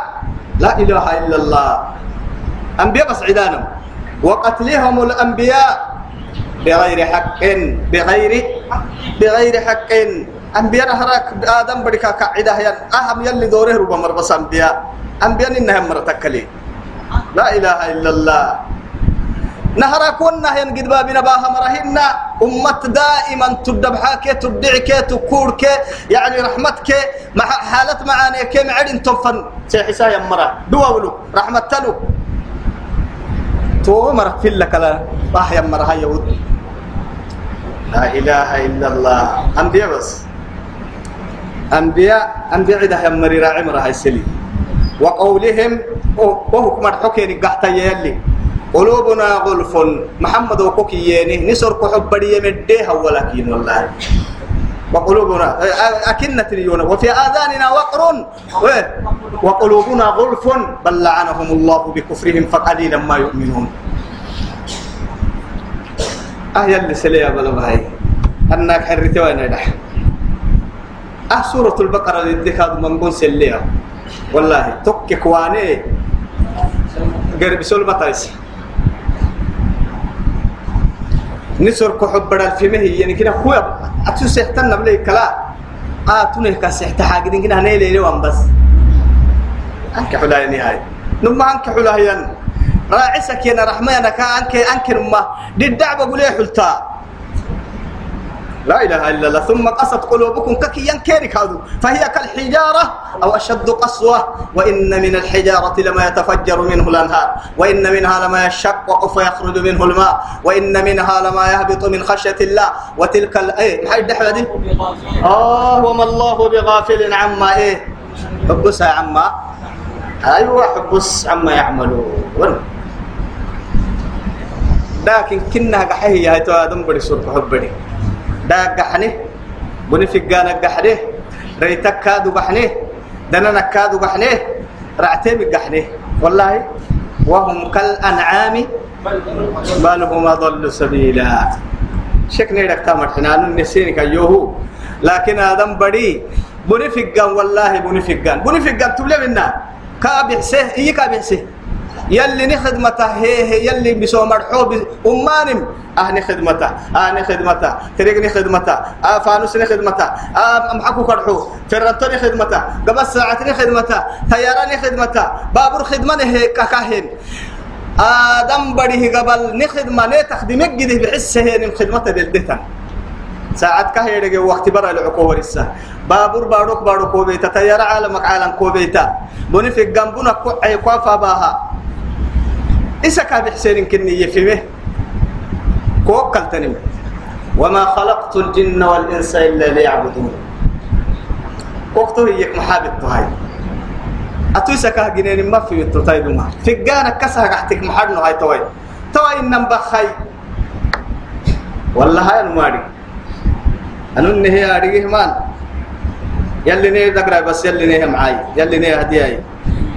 لا إله إلا الله. أنبياء بس عدانم. وقتلهم الأنبياء بغير حق بغير بغير حق. أنبياء هراك آدم بدك كعدة هي أهم يلي دوره ربما مربص أنبياء. أنبياء إنهم مرتكلي. لا إله إلا الله. نهرا كنا هين قد بابنا باها مرهن أمة دائما تدبحاك تدعك تكورك يعني رحمتك مع حالة معاني كم عدن تنفن سيحسا يمرا دواولو رحمة تلو. تو مرة. في لك لا. راح يمرا يود لا إله إلا الله. أنبياء بس. أنبياء أنبياء ده يمري راعي مرة هاي سلي وقولهم وهو كمر حكي قحتا قلوبنا غلف. محمد وكوكي يني نسر كحب بدي يمديها ولكن والله. وقلوبنا أكنة ليون وفي آذاننا وقر. وقلوبنا غلف. بل لعنهم الله بكفرهم فقليلا ما يؤمنون. أهي اللي سليا بلا بهاي. أنك حرتي وين يدح أه سورة البقرة اللي دكاد منقول سليا والله توك كواني. قرب سول بطرس نسر كحب بدل في مهي. يعني كده خويا أتو سيحتنا بلي كلا. آه تونه كسيحت حاجة كده هنيلي لي بس. أنك حلاي نهاية نما أنك حلاي راعسك يا رحمة أنا كأنك أنك نما دي الدعوة قولي حلتا. لا إله إلا الله. ثم قست قلوبكم ككي ينكرك هذا. فهي كالحجارة أو أشد قسوة. وإن من الحجارة لما يتفجر منه الأنهار. وإن منها لما يشقق فيخرج منه الماء. وإن منها لما يهبط من خشية الله. وتلك الأيه محي الدحوة دي. آه وما الله بغافل عما إيه. حبسها عما. أيوة حبس عما يعملون. لكن كنا قحيه هاي تو آدم بدي سرق حبني. دا قحنه بني في جانا قحنه ريتك كادو قحنه دنا كادو قحنه رعتي قحنه والله وهم كالأنعام بل هم أضل سبيلا. شكني لك تامر حنان نسينك يوهو لكن آدم بدي بني في جان والله بني في جان بني في جان تبلي منا. كابحسه إيه كابحسه يلي نخدمته هي هي يلي بسو مرحوب أمانم. أهني خدمته أهني خدمته تريقني خدمته آه فانوسني خدمته آه محكو كرحو. فرنتني خدمته قبل ساعتني خدمته تياراني خدمته بابور خدمني هي كاكاهن آدم بديه قبل نخدمة نتخدمك جده بحسه هي خدمته دلدتن ساعات كهيرجي وقت برا العقوبة لسه بابور باروك باروك كوبيتا تيار عالمك عالم كوبيتا. بني في جنبنا كوعي كوافا باها. إسكا بحسين كني يفهمه. كوكل تنم وما خلقت الجن والإنس إلا ليعبدون. وقته هيك محابط هاي أتوسكا جنين ما في التطايد ما في جانا كسر قحتك محرنا هاي توي توي إنم بخاي. والله هاي الماري أنو نهي أريه مان يلي نهي دقرا بس يلي نهي معاي. يلي نهي هدياي.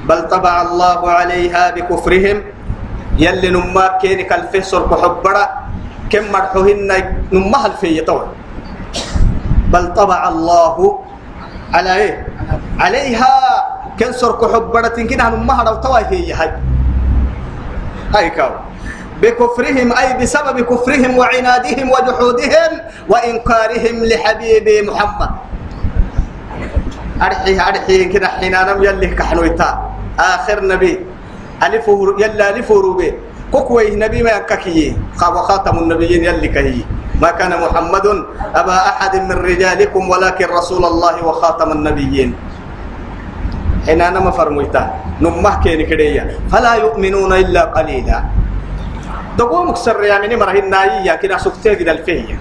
بل طبع الله عليها بكفرهم. يلي نما كيني كالفسر كحبرا كم مرحوهن نما الفي طول بل طبع الله على إيه؟ عليها. كنسر كحبرا تنكنا نما هذا طوى هي هاي. هاي كاو. بكفرهم أي بسبب كفرهم وعنادهم وجحودهم وإنكارهم لحبيب محمد. أرحيه أرحيه كده حينانم يلي كحنويتا. آخر نبي. ألفه يلا ألفه روبي. كوكوي نبي ما يككي. خاتم النبيين يلي كهي. ما كان محمد أبا أحد من رجالكم ولكن رسول الله وخاتم النبيين. حينانا ما فرمويتا نمه كيني كدية. فلا يؤمنون إلا قليلا. دقوم مكسر يا مني مره الناية كده سكتة كده الفية.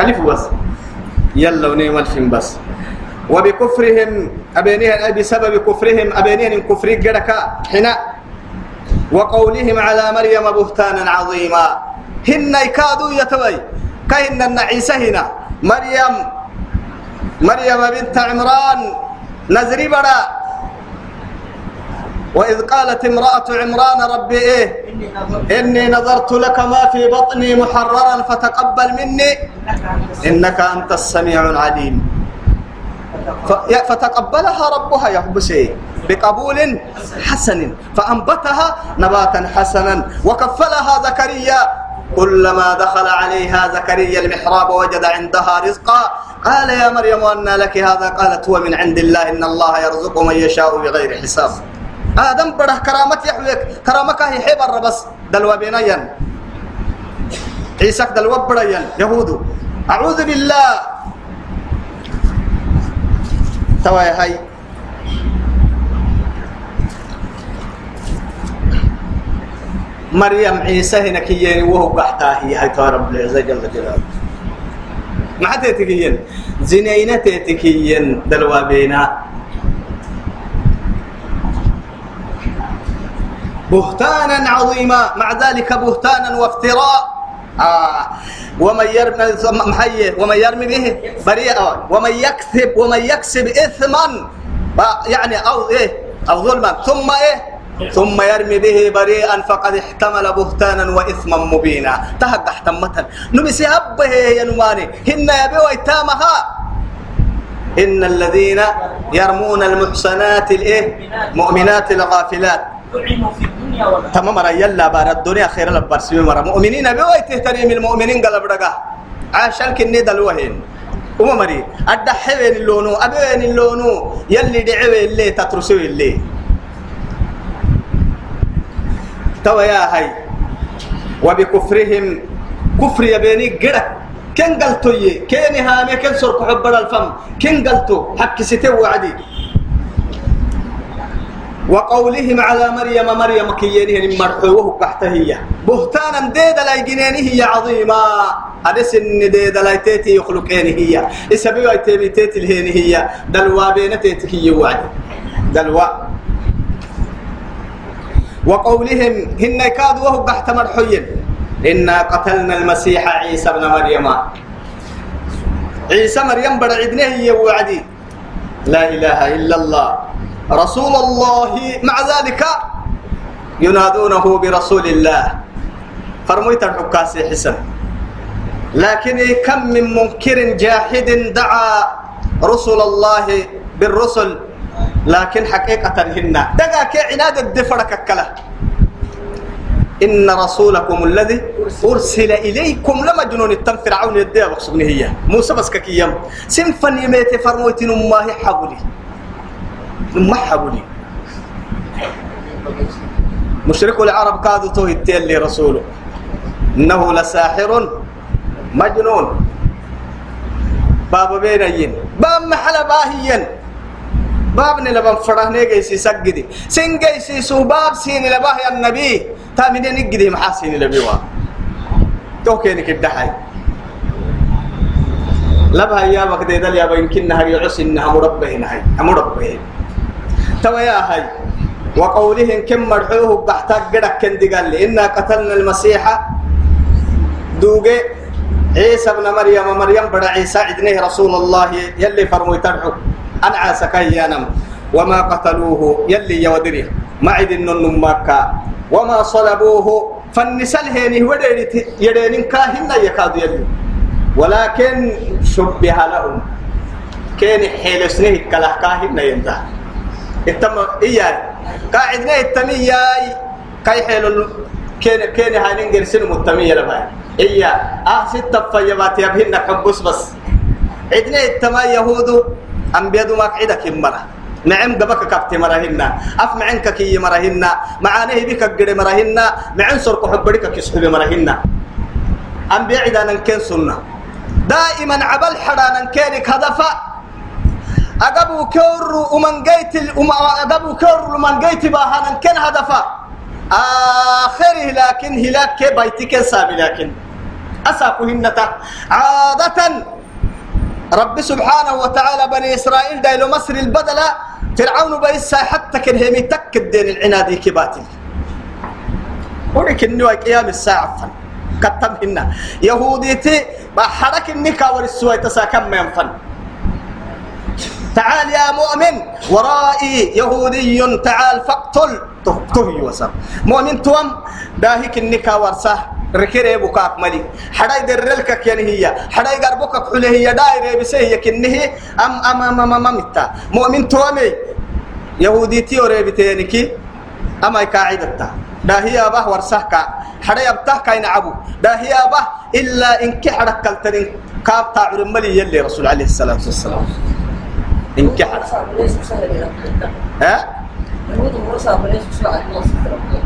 ألف بس. يلا ونيم الفين بس. وبكفرهم أبينيها بسبب كفرهم أبينيها كفر جركا حنا. وقولهم على مريم بهتانا عظيما. هن يكادوا يتوي. كهن عيسى هنا. مريم. مريم بنت عمران. نزري بڑا وإذ قالت امرأة عمران ربي إيه؟ إني نظرت لك ما في بطني محررا فتقبل مني. إنك أنت السميع العليم. فتقبلها ربها يا حبسي بقبول حسن. فأنبتها نباتا حسنا. وكفلها زكريا. كلما دخل عليها زكريا المحراب وجد عندها رزقا. قال يا مريم أن لك هذا؟ قالت هو من عند الله. إن الله يرزق من يشاء بغير حساب. آدم بره كرامة يحويك كرامك هي حبر بس. دلوا بينيا عيسى دلوا بريا يهود أعوذ بالله. توا هاي. مريم عيسى هنا كيين وهو قحتها هي هاي رب العزة جل جلاله. ما حتى تكيين زنينة تكيين دلوا بينا بهتانا عظيما مع ذلك بهتانا وافتراء. آه. ومن يرمي محيه ومن يرمي به بريئا ومن يكسب ومن يكسب إثما. يعني أو إيه؟ أو ظلما. ثم إيه؟ ثم يرمي به بريئا. فقد احتمل بهتانا واثما مبينا. تهق احتمتا. نمسي أبه يا نماني هن يبيو ايتامها إن الذين يرمون المحصنات الإيه؟ مؤمنات الغافلات. في الدنيا تمام مرة يلا بار الدنيا خير لبرسي مرة. مؤمنين بيو تهتني من المؤمنين قلب رقا. عاشان كني دلوهين. وما مري الدحوين اللونو أبوين اللونو؟ يلي دعوي اللي تترسوي اللي. توا يا هاي. وبكفرهم كفر يبيني قرأ كن قلتو يه كين هامي كن سرق حب الفم. كن قلتو حق ستو وعدي. وقولهم على مريم مريم كيينه مرحوه كحتهية بهتانا ديدا لا هي عظيمة أدس إن ديدا لا تيتي يخلقين هي إسبيو أي تيبي تيتي الهين هي دلوا بين تيتي كي وعد دلوا. وقولهم هن كاد وهو قحت مرحيين إنا قتلنا المسيح عيسى ابن مريم. عيسى مريم برعدنه هي وعدي لا إله إلا الله. رسول الله مع ذلك ينادونه برسول الله. فرميت الحكاسي حسن. لكن كم من منكر جاحد دعا رسل الله بالرسل لكن حقيقة هن دقا عناد الدفرك كلا إن رسولكم الذي أرسل إليكم لمجنون التم فرعون يديها بقصبني هي موسى بس كيام سنفن يميت فرموت نماه حبولي حبولي مشرك العرب كادوا توهتين لرسوله إنه لساحر مجنون. باب بينين باب محل باهيين. باب نلبن فرهني جيسي سجدي. سين جيسي سو باب سين لباه يا النبي. تامين نجدي محاسين لبيوا تو كينك الدحي لبها يا وقت دل يا يمكن نهر يعس إنها مربه نهي مربه تو يا هاي وقولهم كم مرحوه بحتاج قدك كن قال لي. إنا قتلنا المسيح دوغي عيسى ابن مريم مريم بدا عيسى عدنه رسول الله يلي فرموا ترحو أنا عاسك ينم وما قتلوه يلي يودري ما عد النماكا وما صلبوه. فالنسال هيني وديرت يدين كاهن يكاد يلي. ولكن شبه لهم. كان حيل سنه كلا كاهن ينتهي. اتم إياه قاعدنا التمية كاي حيل كين كين هانين جرسين متمية لبا إياه آه ستة فيبات يبهن حبس بس عدنا التما يهود أنبياء ما قعدة كمرة نعم قبك كبت مرهن أف معنك كي مرهن معانه بك قد مرهن معن سرق حبرك كسحب مرهن أنبياء عدانا كين سنة دائما عبل حرانا كينك هدفا أقبو كور ومن جيت أقبو كور ومن جيت باهنا كان هدفا. آخره لكن هلاك بيتك سامي لكن. أساكو هنتا. عادة رب سبحانه وتعالى بني إسرائيل دايلو مصر البدلة فرعون بيسا حتى كنهمي تك الدين العنادي كباتل. ولكن نوى قيام الساعة فن كتم هنا. يهوديتي بحرك النكا والسوى تساكم من فن تعال يا مؤمن. ورائي يهودي تعال فاقتل. تهي وسام. مؤمن توم داهيك النكا ورساه ركيري بكاك ملي. حداي درلك يعني هي حداي غربك حله هي. دايره بسه هي كنه ام ام ام ام ام مؤمن تومي يهودي تيوري بتينكي أما قاعدتا داهي ابه ورسهك حداي ابته كاين عبو. داهي ابه إلا إنك حركلتن كاب تعر ملي يلي رسول عليه الصلاة والسلام. انكحر. ها؟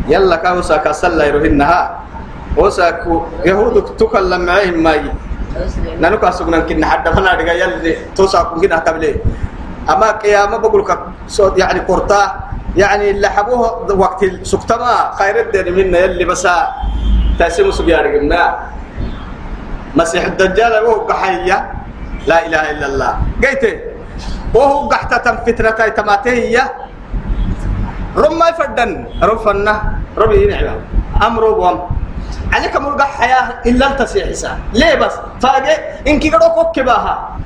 يلا كاوسا كسلا يروهنها. وساكو يهود تكلم معهم ماي. نانو كاسوغنا كنا حد فنا دغا يلي. توساكو كنا قبل أما قيامة بقول لك يعني قرطا يعني اللي حبوه وقت سكتما. خير الدين منا يلي بس تاسم سبيار قلنا مسيح الدجال وهو قحية. لا إله إلا الله. قيته. وهو قحتة فتنة تماتيه رم ما يفدن رفنا ربي نعم أمر بوم عليك ملقى حياة إلا التسيح حسان ليه بس؟ فاجئ إنك قدو كوكي باها.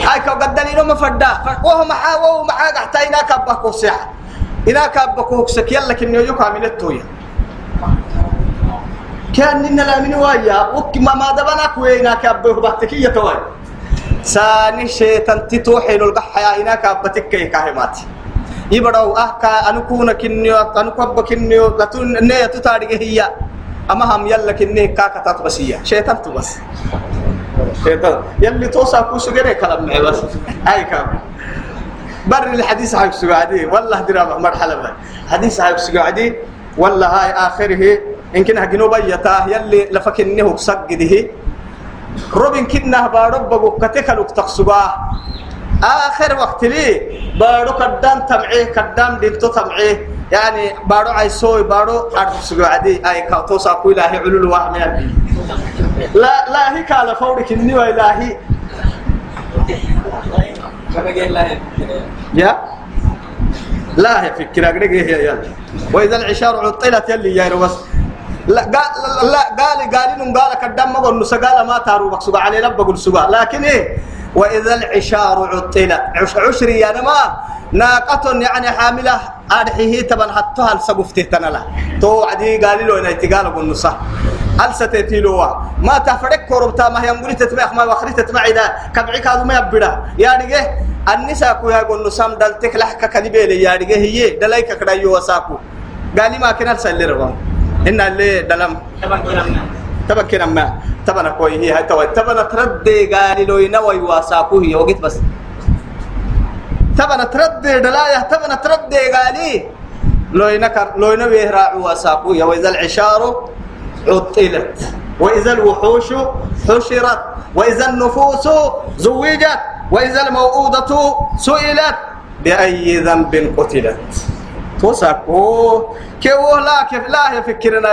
هاي كو قدني لما فدا وهو محا وهو محا حتى إنا كبكو سيح إنا كبكو سك يلا كنيو يو كامل التويا كان ننا لا من وايا. وك ما دبنا كوينا كبه بحتكي يتوي ساني شيطان تتوحي القحيا إنا كبتك كي كاهمات. يبدو أهكا أنكونا كنيو أنكوب كنيو لتون نية تتاريخ هي أما هم يلا كنيه كاكا تتبسية شيطان تبس. شيطان. يلي توسع كوسو غير كلام معي بس. هاي كام بر الحديث هاي سعودي والله درا مرحلة بقى حديث هاي سعودي والله هاي آخره. يمكن هجنو بيتا يلي لفكنه سجده روبن كنا بارب بقو كتكلك تقصبا آخر وقت لي بارو كدام تمعيه كدام دينتو تمعيه يعني بارو عيسوي بارو عرف سعودي أي كاتوسا كويلا هي علول واحد لا لا هي كالا فورك النوى إلهي يا؟ لا هي فكرة قريق هي يا وإذا العشار عطلت يلي يا روس لا قال لا قال قال إنه قال كدام ما قول قال ما تارو مقصود عليه لب بقول سبا لكن إيه؟ وإذا العشار عطلت عش عشري يعني ما ناقة يعني حاملة أرحيه تبن حتى سقفته تنلا تو عدي قال له إنه تقال قول صح. ستتيلوا ما تفرق كوربتا ما هي أموري تتبع ما وخري تتبع إذا كبعك هذا ما يبدا. يعني جه النساء كويا قول نسام دلتك لحك كذبة لي يعني جه هي دلايك كذا يوساكو قال لي ما كنا نسأل ربهم إن اللي دلم تبا كنا ما تبا كوي هي هاي تبا تبا تردي قال له ينوي واساكو هي وقت بس تبا تردي دلايا تبا تردي قال لي لو ينكر لو ينوي راعوا واساكو يا وإذا العشار عطلت وإذا الوحوش حشرت وإذا النفوس زوجت وإذا الموءودة سئلت بأي ذنب قتلت توسكو كيو لا كيف لا يفكرنا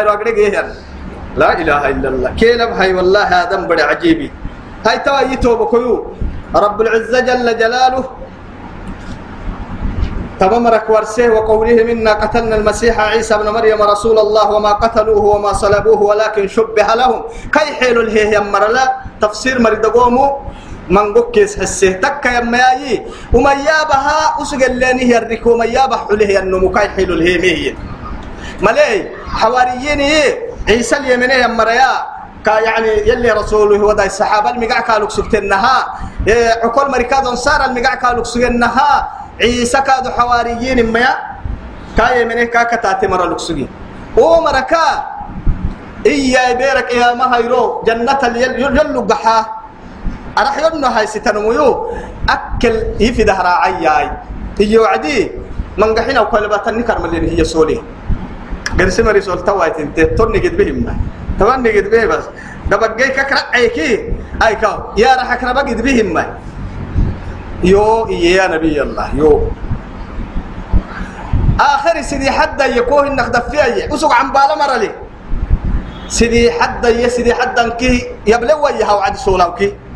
لا إله إلا الله كيلب هاي والله هذا بڑي عجيبي هاي توا يتوب رب العزة جل جلاله تمامرك ورسه وقوله منا قتلنا المسيح عيسى ابن مريم رسول الله وما قتلوه وما صلبوه ولكن شبه لهم كي حيل الهي يمر لا تفسير مريد من قكيس حسه تك يمياي وما يابها أسقل لأنه يرك وما يابح له النمو كي حيل الهي مهي ملي حواريين عيسى اليمني يا كا يعني يلي رسوله ودا الصحابة المقع كانوا سكتنها عقول مركز انصار المقع كانوا سكتنها عيسى كادو حواريين ما كاي منه كاكا تاتي مرة لكسجي أو مركا إيا بيرك يا ما هيرو جنة يلو قحا أرح يبنو هاي ستنميو. أكل يفي دهرا عياي هي وعدي. من قحينا وقلبات النكر ملين هي سولي. قرس مري سول توايت انت. توني قد بهم. تمام قد به بس. دبقي ككرا عيكي. أي كاو. يا رح كرا قد بهم. يو يا نبي الله. يو. آخر سيدي حدا يكوه إنك دفيا أسوق عن بالا مرلي. سيدي حدا يا سيدي حدا كي. يبلو ويها وعد سولاوكي.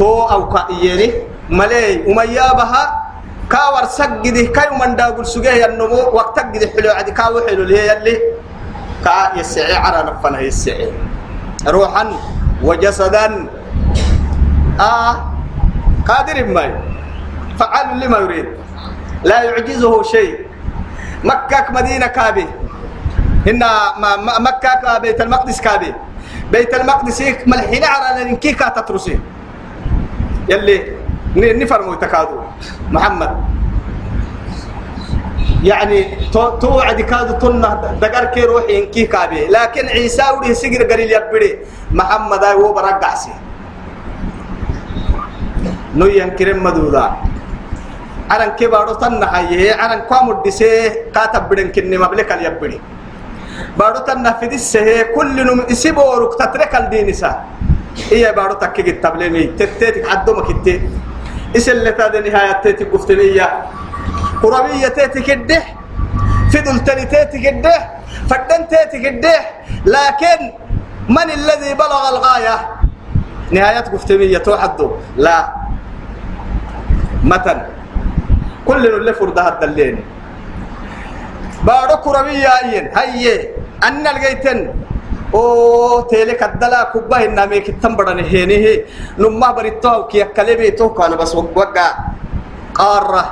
تو أو كأيني ملي وميا بها كاور سجده كاي من داغل سجيه النمو وقت جده حلو عدي كاو حلو اللي يلي كا يسعي على نفنا يسعي روحا وجسدا آه قادر ما فعل لما يريد لا يعجزه شيء مكة مدينة كابي هنا مكة بيت المقدس كابي بيت المقدس ملحين على الانكيكا تترسي يلي نفرموا تكادو محمد يعني توعد كادو تنه دقر كي روحي انكي كابي لكن عيسى ودي سجر قليل يبري محمد هو برقعسي نويان كريم مدودا aran ke baɗo tan na haye aran kwamur dise ka tabbiren kinni mable kal yabbiri baɗo tan na fidisse he kullinum isiboruk tatre هي بارو تكك التبليني تتت عدو ما كتت إيش اللي تاد نهاية تتت قفتنية قربية تتت كده في دلتني تتت كده فدن تتت كده لكن من الذي بلغ الغاية؟ نهاية قفتنية توحدو لا. مثل كل اللي فردها هذا اللين بارو قربية أين هيا. أن لقيتن oo teele kaddalaa kubba hinnaamee kittan badhane heenehe nummaa barittohaw kiyakkalebe tohkaana bas wagga qaarra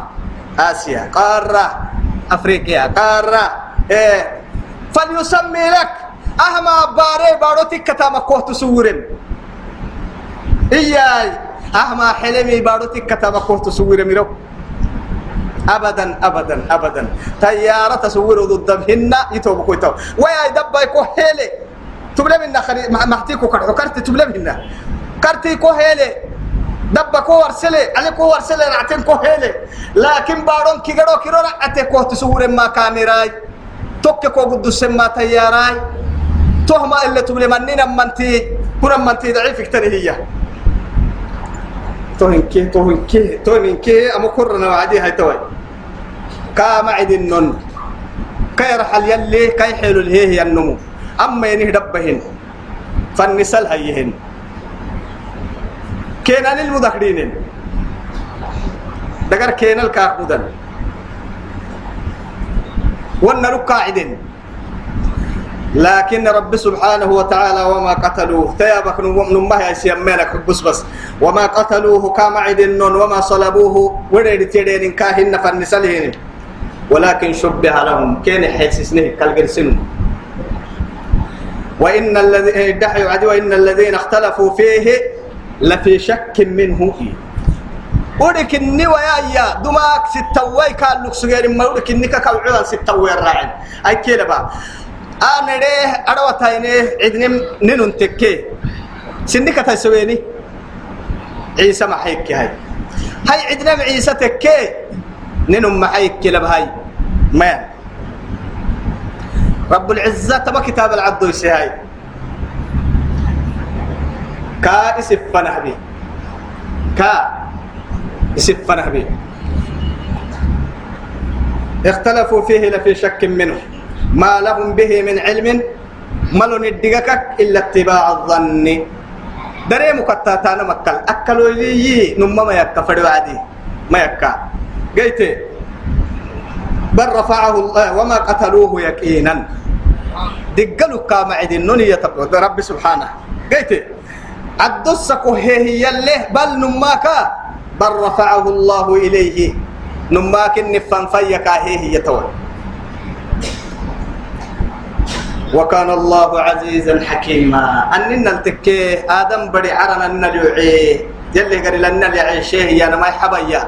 آسيا قارة أفريقيا قارة إيه فليسمي لك أهما باري باروتك كتاما كوه تسورن إياي أهما حلمي باروتك كتاما كوه تسورن ميرو ابدا ابدا ابدا طياره تصور ضدهن يتوب كويتو ويا دبا يكو هيلي تبلي منا خري محتيكو كرتو كرت تبلي منا كرتي كو هيلي. دبا كو ورسلي. علي كو ورسلي رعتين كو هيلي. لكن بارون كي غرو كيرو رعتي كو تصور ما كاميراي. توك كو قدس ما تياراي. تهما اللي منين منتي كنا منتي ضعيف كتني هي. توهنكي توهنكي توهنكي. أما كرنا وعدي هاي توي. كام عدنن كي رحل يلي كي حلو الهيه النمو أما ينه دبهن فالنسل هيهن. كينان المذكرين دقر كينا الكاكودن ونرك قاعدين. لكن رب سبحانه وتعالى وما قتلوه تيابك نمه يسيمينك بس بس. وما قتلوه كما عدن وما صلبوه ورد تيرين كاهن فالنسلهن ولكن شبه لهم كين حسسنه كالجرسن. وإن الذين دحي وإن الذين اختلفوا فيه لفي شك منه. ودك الني ويا يا دماك ستوي كان لك سجير. ما ودك الني كالعوان ستوي الراعن أي كده بقى. أنا ده أروى تاينه عدنم ننون تكي سندك تسويني عيسى ما حيك هاي. هاي عدنم عيسى تكي. ننم ما حيك لبهاي. ما رب العزة تبا كتاب العبد هاي كا اسفنه بي كا اسفنه بي اختلفوا فيه لفي شك منه. ما لهم به من علم ملون الدقاك إلا اتباع الظن. دري مكتاتانا مكال أكلوا لي نما ما يكا فدو عادي ما يكا. قيت بل رفعه الله وما قتلوه يقينا. دقلوا كما عدن نونية رب سبحانه. قيت الدسك هي اللي بل نماكا بل رفعه الله إليه. نماك النفان فيكا هي يتوى. وكان الله عزيزا حكيما. أننا التكي آدم بدي عرنا النلعي يلي قال لنا العيشه يا نما حبيا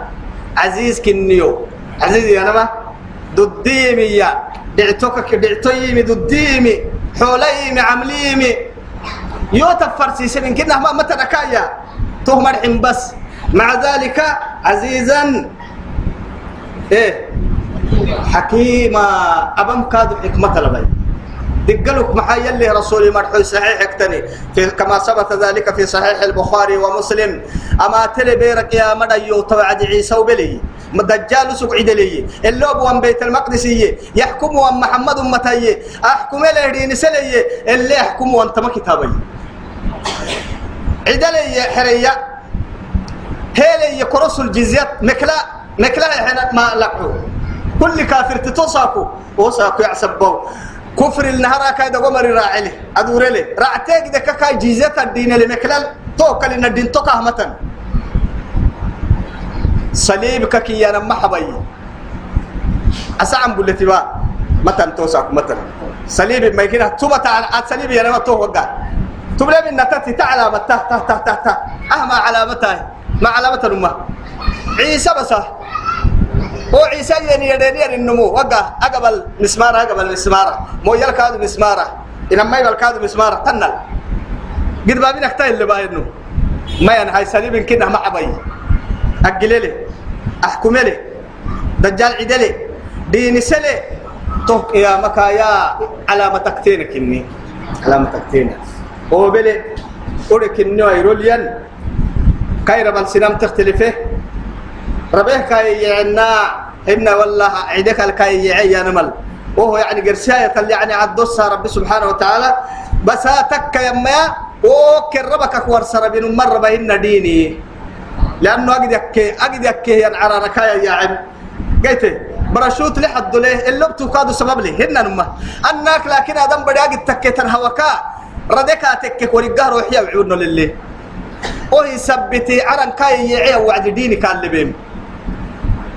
عزيز كنيو. عزيز يا نما دديمي يا دعتوك دعتويمي دديمي حوليمي عمليمي. يوتف فرسي سنين كنا ما متى نكايا تهم الحين بس. مع ذلك عزيزا إيه حكيما أبم حكمة دقلك محايا اللي رسول مرحو صحيح اكتني. في كما ثبت ذلك في صحيح البخاري ومسلم. أما تلي بيرك يا مدى يوتوعد عيسى وبلي. دجال سقعد لي. اللوب وان بيت المقدس يحكم وان محمد متي أحكم له دين سلي. اللي يحكم وان تم كتابي. عدلي حرية. هيلي يكرس الجزيات مكلا مكلا ما لقوا. كل كافر تتصاكو وصاكو يعسبوا كفر النهار كايدا قمر راعله. أدور له رعتك دك كاي جيزة الدين اللي مكلل توكل إن الدين توكا متن صليب كي أنا محبي أسعم بلتي با. متن توساك متن. صليب ما يكنا توما تعال صليب أنا ما تو وقع تبلي من نتاتي. تعالى متى تا تا تا أهما علامتها ما علامة الأمة. عيسى بس هو عيسى يعني يدير النمو وقع أقبل مسمارة أقبل مسمارة مو يلكاد مسمارة إنما ما يلكاد مسمارة تنل قد بابين اختاي اللي باينو ما يعني هاي سليم كنا مع بي أقل لي أحكم لي دجال عدلي دين سلي توك يا مكايا علامة تكتينك إني علامة تكتينك هو بلي أولك إنه يروليان كايرا بل سنام تختلفه ربيه كاي يعنا إن والله عندك الكاي يعي نمل. وهو يعني قرشاية يعني عدوسها رب سبحانه وتعالى. بس تك يما وكر ربك أكوار سربين مرة بهن ديني. لأنه أجد يكي أجد يكي يعني عراركايا يا عم. قلت برشوت لحد له اللي بتوكادو سبب لي. هنا نما انك لكن آدم بداق التكتن هوكا ردك تكك ورقه روحي وعودنا لله وهي سبتي عرن كاي يعي وعد ديني كان لبيم.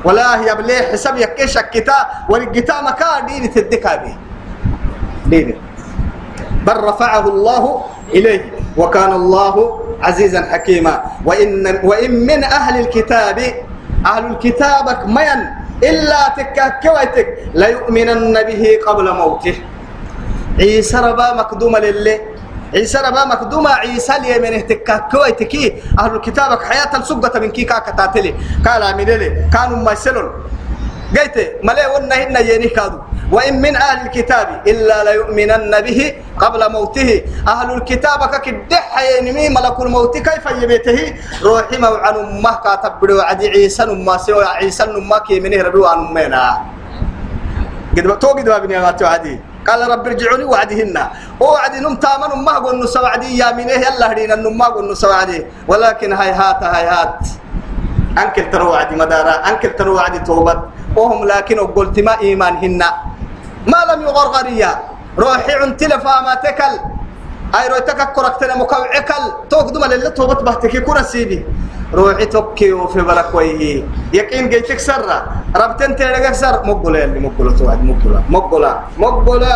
ولا هي بلي حساب يكيش كتا ورقتا مكا ديني تدكا به ديني. بل رفعه الله إليه وكان الله عزيزا حكيما. وإن, وإن من أهل الكتاب أهل الكتاب مين إلا تكاكويتك ليؤمنن به قبل موته. عيسى ربا مقدومة لله عيسى ربا مقدومة عيسى اليمن تكاكويتك أهل الكتاب حياة السقة من كيكا كتاتلي قال من كانوا ما يسلون قلت ملي ونا هنا يني كادو. وإن من أهل الكتاب إلا ليؤمنن به قبل موته. أهل الكتاب كدح ينمي ملك الموت كيف يبيته؟ روحي موعن أمه كاتب بدو عدي عيسى أمه سوى عيسى أمه كي منه ربي وأن أمنا قد تو قد بابني ما توعدي قال رب ارجعوني وعدهن. وعدي نم تامن أمه قلنا سوعدي. يا منه يلا هدينا أمه قلنا سوعدي. ولكن هاي هات هاي هات. أنكل ترى وعدي مدارا. أنكل ترى وعدي توبت. وهم لكن قلت ما إيمان هن. ما لم يغرغريا روحي عن تلفا ما تكل أي روحي تككرك تنا مكوعكل توك دم اللي توبت بحتكي كورا روحي توكي وفي بلك ويه يقين جاي تكسر ربتن تلقى كسر مقبلة اللي مقبلة توعد مقبلة مقبلة مقبلة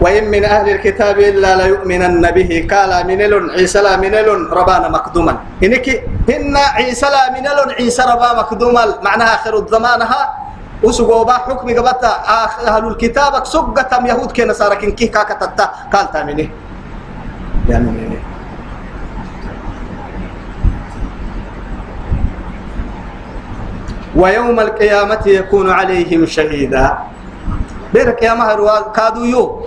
وإن من أهل الكتاب إلا ليؤمنن به. قال منل عيسى لا منل ربانا مقدوما. إنك هن عيسى لا منل عيسى ربا مقدوما. معناها آخر الزمانها وسقوبا حكم قبطة. أهل الكتاب سقة يهود كي نصارى كن كي كاكا تتا قال تامني يعني ويوم القيامة يكون عليهم شهيدا. بيرك يا مهر كادو يو.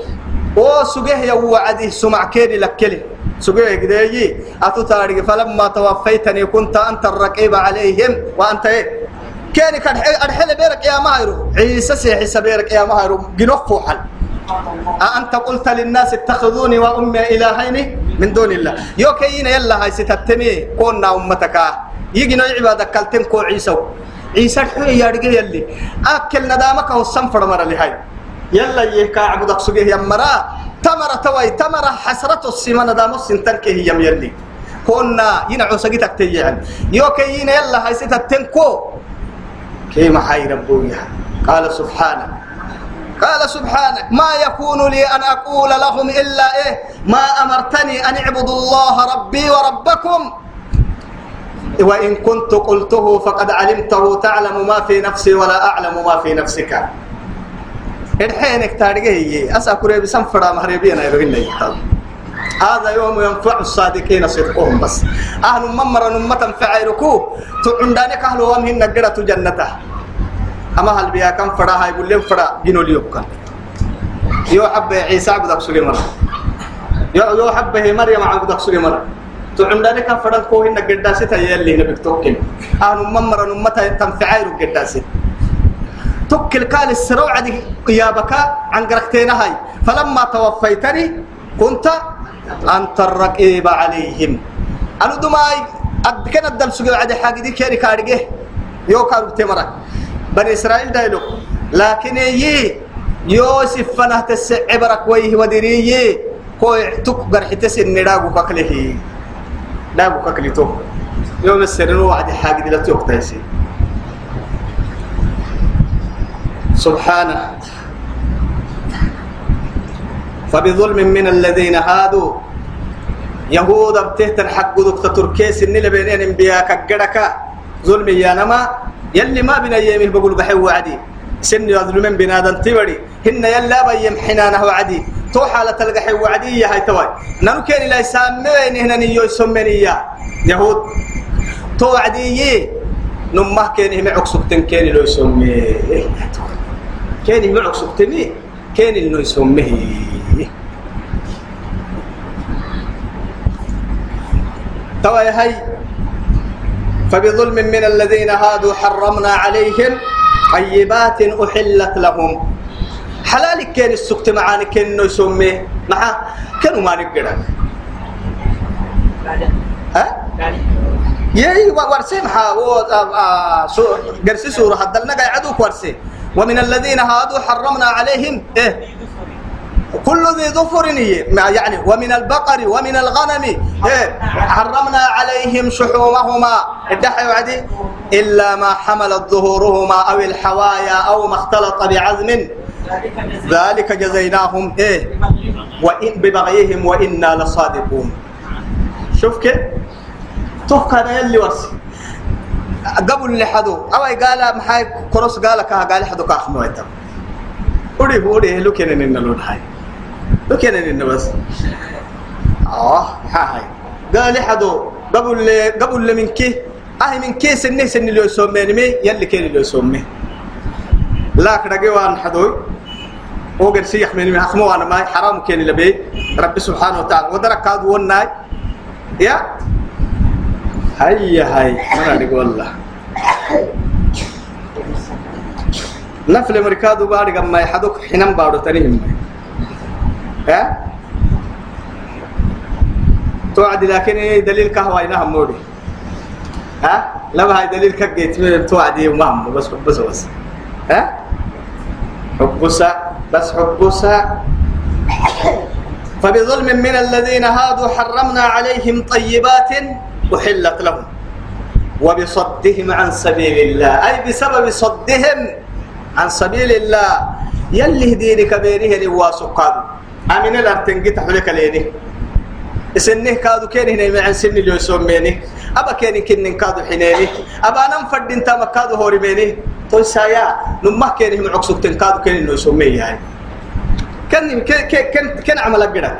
أو سجه يا وعدي سمع كيري لكلي. سجه كدي أتو تاريخ فلما توفيتني كنت أنت الرقيب عليهم. وأنت إيه؟ كان كان ارحل بيرك يا مهر عيسى سيحي سبيرك يا مهر جنفو حل أأنت قلت للناس اتخذوني وأمي إلهين من دون الله. يوكيين يلا هاي ستتمي كوننا أمتك. يجي نوع عبادك كالتم كو عيسى. عيسى حي يا رجال يلي. أكل ندامك هو السنفر مرة لهاي يلا يهكا عبدك سجيه يا مرا تمرة توي تمرة حسرة السمانة دامو سنتنك هي يم يلي. كنا ينعو سجيتك تيجان. يوكيين يلا هاي ستتنكو كيما حي ربويا قال سبحانه قال سبحانك. ما يكون لي أن أقول لهم إلا إيه. ما أمرتني أن اعبدوا الله ربي وربكم. وإن كنت قلته فقد علمته تعلم ما في نفسي ولا أعلم ما في نفسك. الحينك تارجيه أسا كريب سنفرا مهربين هذا يوم ينفع الصادقين صدقهم بس. أهل ممر أمة فعيركو. تعندانك أهل وامهن نقرة جنته. أما هل بيا كم فرا؟ هاي بقول لهم فرا. جنو ليوكا يو حب عيسى عبدك سليمان يو يو حب هي مريم عبدك سليمان تعنداني كم فرا كوهن نقداسي تيالي نبيك توكل أهل ممر أمة تنفعيرو قداسي. توكل قال السرو عدي قيابك عن قرقتين هاي. فلما توفيتني كنت أنت الرقيب عليهم. أنا دماي أدكنا الدل سجوا عدي حاجة دي كيري كارجه يو كارو تمرك بني إسرائيل دايلو. لكن يي يوسف فنه تسعبرك ويه ودري كوي تكبر حتسن نداغو ككله داغو ككلي تو يوم السرين وعد حاجة دي لا توقتايسي سبحانه. فبظلم من الذين هادوا. يهود بتهتن حق دكتور تركيس إن لبينين انبياء كجرك ظلم يا نما. يلي ما بين ايامه بقول بحي وعدي سن يظلمن بنادم تبري هن يلا بيم حنانه وعدي. تو حالة تلقى حي وعدي هاي توي. كان لا يسمين هنا نيو يسمين يهود. تو وعدي نمه هم عكسكتن كان لو يسمي. كان هم عكسكتني كان لو يسميه توي هاي. فبظلم من الذين هادوا حرمنا عليهم. طيبات أحلت لهم. حلال كان السكت معاني كان يسميه. مع كانوا ما نقدر. ها؟ يي ورسم حا قرسي سورة. هدلنا قاعدوك ورسي ومن الذين هادوا حرمنا عليهم. إيه. كل ذي ظفر يعني ومن البقر ومن الغنم. إيه حرمنا عليهم شحومهما. الدحي وعدي. إلا ما حملت ظهورهما أو الحوايا أو ما اختلط بعزم. ذلك جزيناهم إيه وإن ببغيهم وإنا لصادقون. شوف كيف؟ توك هذا يلي وصي قبل اللي حدو أو قال محاي كروس قال كها قال حدو كاخ مويتا ودي ودي لو كان إن لون هاي لو كان إن بس. آه هاي قال حدو قبل قبل من كي أهي من كي سنة سنة اللي يسمى مي يلي كان اللي يسمى. لا كده جوان حدو وقال سيح من أخمو أنا ما حرام كان اللي بي رب سبحانه وتعالى ودرك هذا وناي. يا؟ هيا هاي ما نقول والله. نفل مركادو باري ما يحدوك حنم بارو تريهم. ها؟ توعد لكن دليل كهوة إنها موري. ها؟ لما هاي دليل كجيت توعدي ومهم بس بس بس. ها؟ حبسا بس حبسا فبظلم من الذين هادوا حرمنا عليهم طيبات أحلت لهم. وبصدهم عن سبيل الله. أي بسبب صدهم عن سبيل الله. يلي هديني كبيره لواسو أمين الأرتنجي تحولك ليني سنه كادو كين هنا مع سن اللي يسميني أبا كين كن كادو حنيني أبا أنا مفرد انت مكادو هوري ميني تو سايا نمه كين هم عكسوك تنكادو كين إنه يسميه يعني كان كان كان كان عمل قدك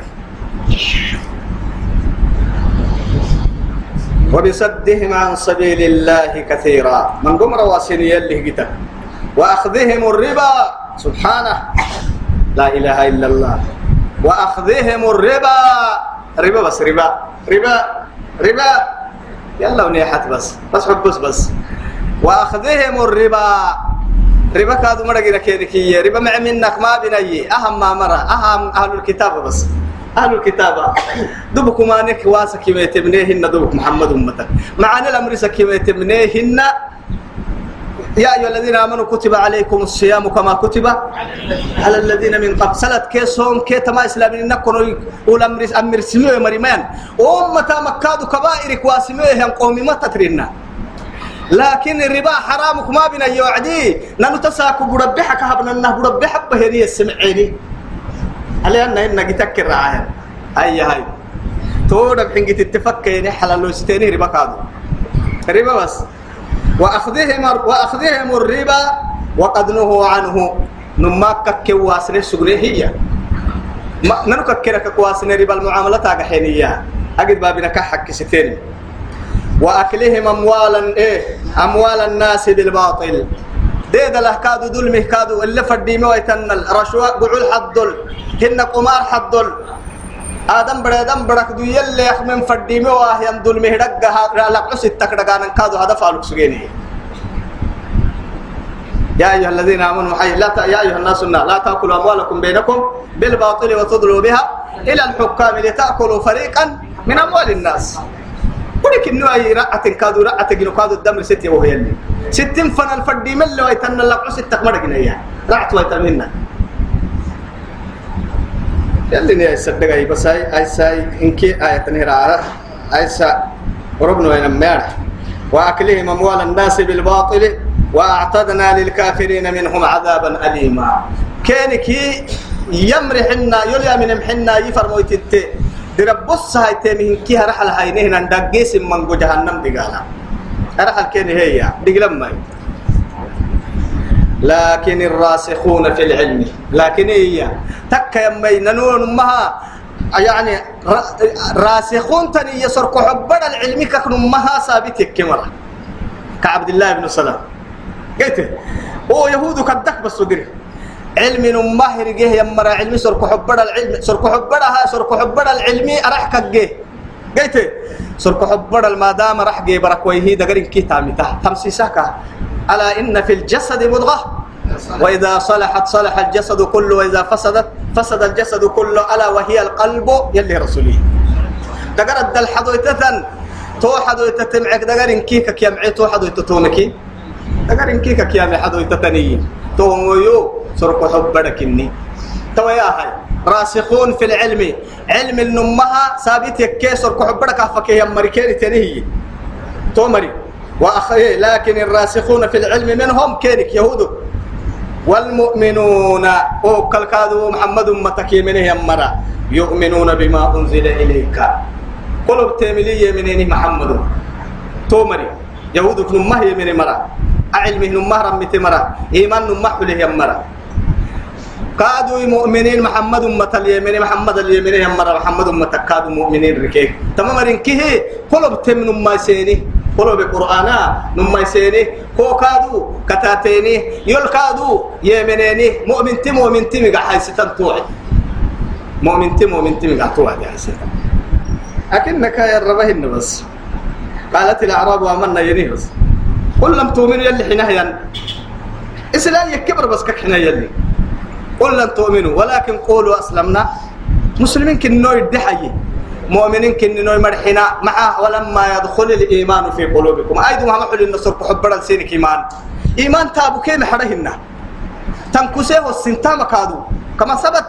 وبصدهم عن سبيل الله كثيرا. من قمر واسني يلي قتا وأخذهم الربا. سبحانه. لا إله إلا الله. وأخذهم الربا. ربا بس ربا. ربا. ربا. يلا ونيحت بس. بس حبس بس. وأخذهم الربا. ربا كادو مرقنا كيركية ربا مع منك ما بني أهم ما مرة أهم أهل الكتاب بس. أهل الكتاب. دبكم أنك واسك كما يتبنيهن دبك محمد أمتك. معنا الأمر سكما يتبنيهن يا أيها الذين آمنوا كتب عليكم الصيام كما كتب على الذين من قبل. سلت كيسون كي تما إسلامين نكون والأمر أمر سميو مريمان. أمة مكاد كبائر كواسميه قومي ما تترينا لكن الربا حرامك ما بنا يوعدي. نانو تساكو بربحك هبنا انه بربحك بهني السمعيني على أن إن جتك الرعاية. أي هاي. تورب حين تتفكر حلال لو ستيني ربا كادو. ربا بس. وأخذهم وأخذهم الربا وقد نهوا عنه. نماك كواسن سجنه هي. ما ننك كرك كواسن ربا المعاملة تاجحينية أجد بابنا كحك ستين. وأكلهم أموالا إيه أموال الناس بالباطل. ديد له كادو دول كادو اللي فدي مو يتنل رشوة قعول حدل. هن قمار حدل. آدم بڑا آدم بڑا كدو يلي يخ من فدي مو آهيان دول مه دقها لقلو ستك دقانا كادو هذا فالوك سجيني يا أيها الذين آمنوا حي لا ت... يا أيها الناس لا تأكلوا أموالكم بينكم بالباطل وتضلوا بها إلى الحكام لتأكلوا فريقا من أموال الناس۔ ولك إنه أي رأت كادو رأت جنو كادو الدم ستي وهو يلي ستين فن الفردي من اللي ويتن لقعو ستك مرقنا إياه رأت ويتن منا يلي نيا يصدق أي بس أي أي ساي إنكي آية نهر أي سا وربنا وين مير وأكلهم أموال الناس بالباطل وأعتدنا للكافرين منهم عذابا أليما. كانكي يمرحنا يلي من محنا يفرموا تتي دربص هاي تيمين كيها رحل هاي نهنا ندقيس من جهنم دقالا. رحل كين هي دقلم ماي لكن الراسخون في العلم. لكن هي تك يمي ننون مها يعني راسخون تني يسرق حبر العلم ككن مها ثابت كمرة. كعبد الله بن سلام. قلت هو يهود كدك بس صدره علم ماهر جه يمر علمي سرق حبر العلم. سرق حبرها سرق حبر العلمي أرحك جه قلت سرق حبر المادام راح جه بركويه دقرين كي تامته تمسي سكا ألا إن في الجسد مضغة؟ وإذا صلحت صلح الجسد كله وإذا فسدت فسد الجسد كله ألا وهي القلب؟ يلي رسولي. دقرت الحضويتة توحد ويتتمعك دقرين كيكا كيامعي توحد ويتتونكي دقرين كيكا كيامعي حد ويتتني توميو سرق حبرك إني تويا هاي. راسخون في العلم. علم النمها ثابت يكسر كحبرك فكي أمريكاني تنهي تومري وأخي لكن الراسخون في العلم منهم كيرك يهود والمؤمنون أو كالكادو محمد متكي منه يمرا. يؤمنون بما أنزل إليك. قلوب تيملي منين محمد. تومري. يهود نمه يمن مرا. علمه نمه رمت مرا. إيمان نمه له يمرا. كادوا مؤمنين محمد متل يمن محمد اليمن يمرا. محمد متكادوا مؤمنين ركيك. تمام رنكه قلوب تم نمه سيني. قلوب قرآنا نما يسيني كو كادو كتاتيني يول كادو يمنيني مؤمن تي مؤمن تي مقا حيستان توعد مؤمن تي مؤمن تي مقا توعد يا حيستان. أكنك يا الربه بس. قالت الأعراب آمنا ينيه بس. قل لم تؤمنوا يلي حينها ين إسلام يكبر بس كحنا يلي. قل لن تؤمنوا ولكن قولوا أسلمنا. مسلمين كنو يدحي مؤمنين كن نوي مرحنا معه ولما يدخل الإيمان في قلوبكم. أيضا ما حل النصر حبرا سينك إيمان. إيمان تابو كيم حرهنا تنكسيه والسنتام كادو. كما ثبت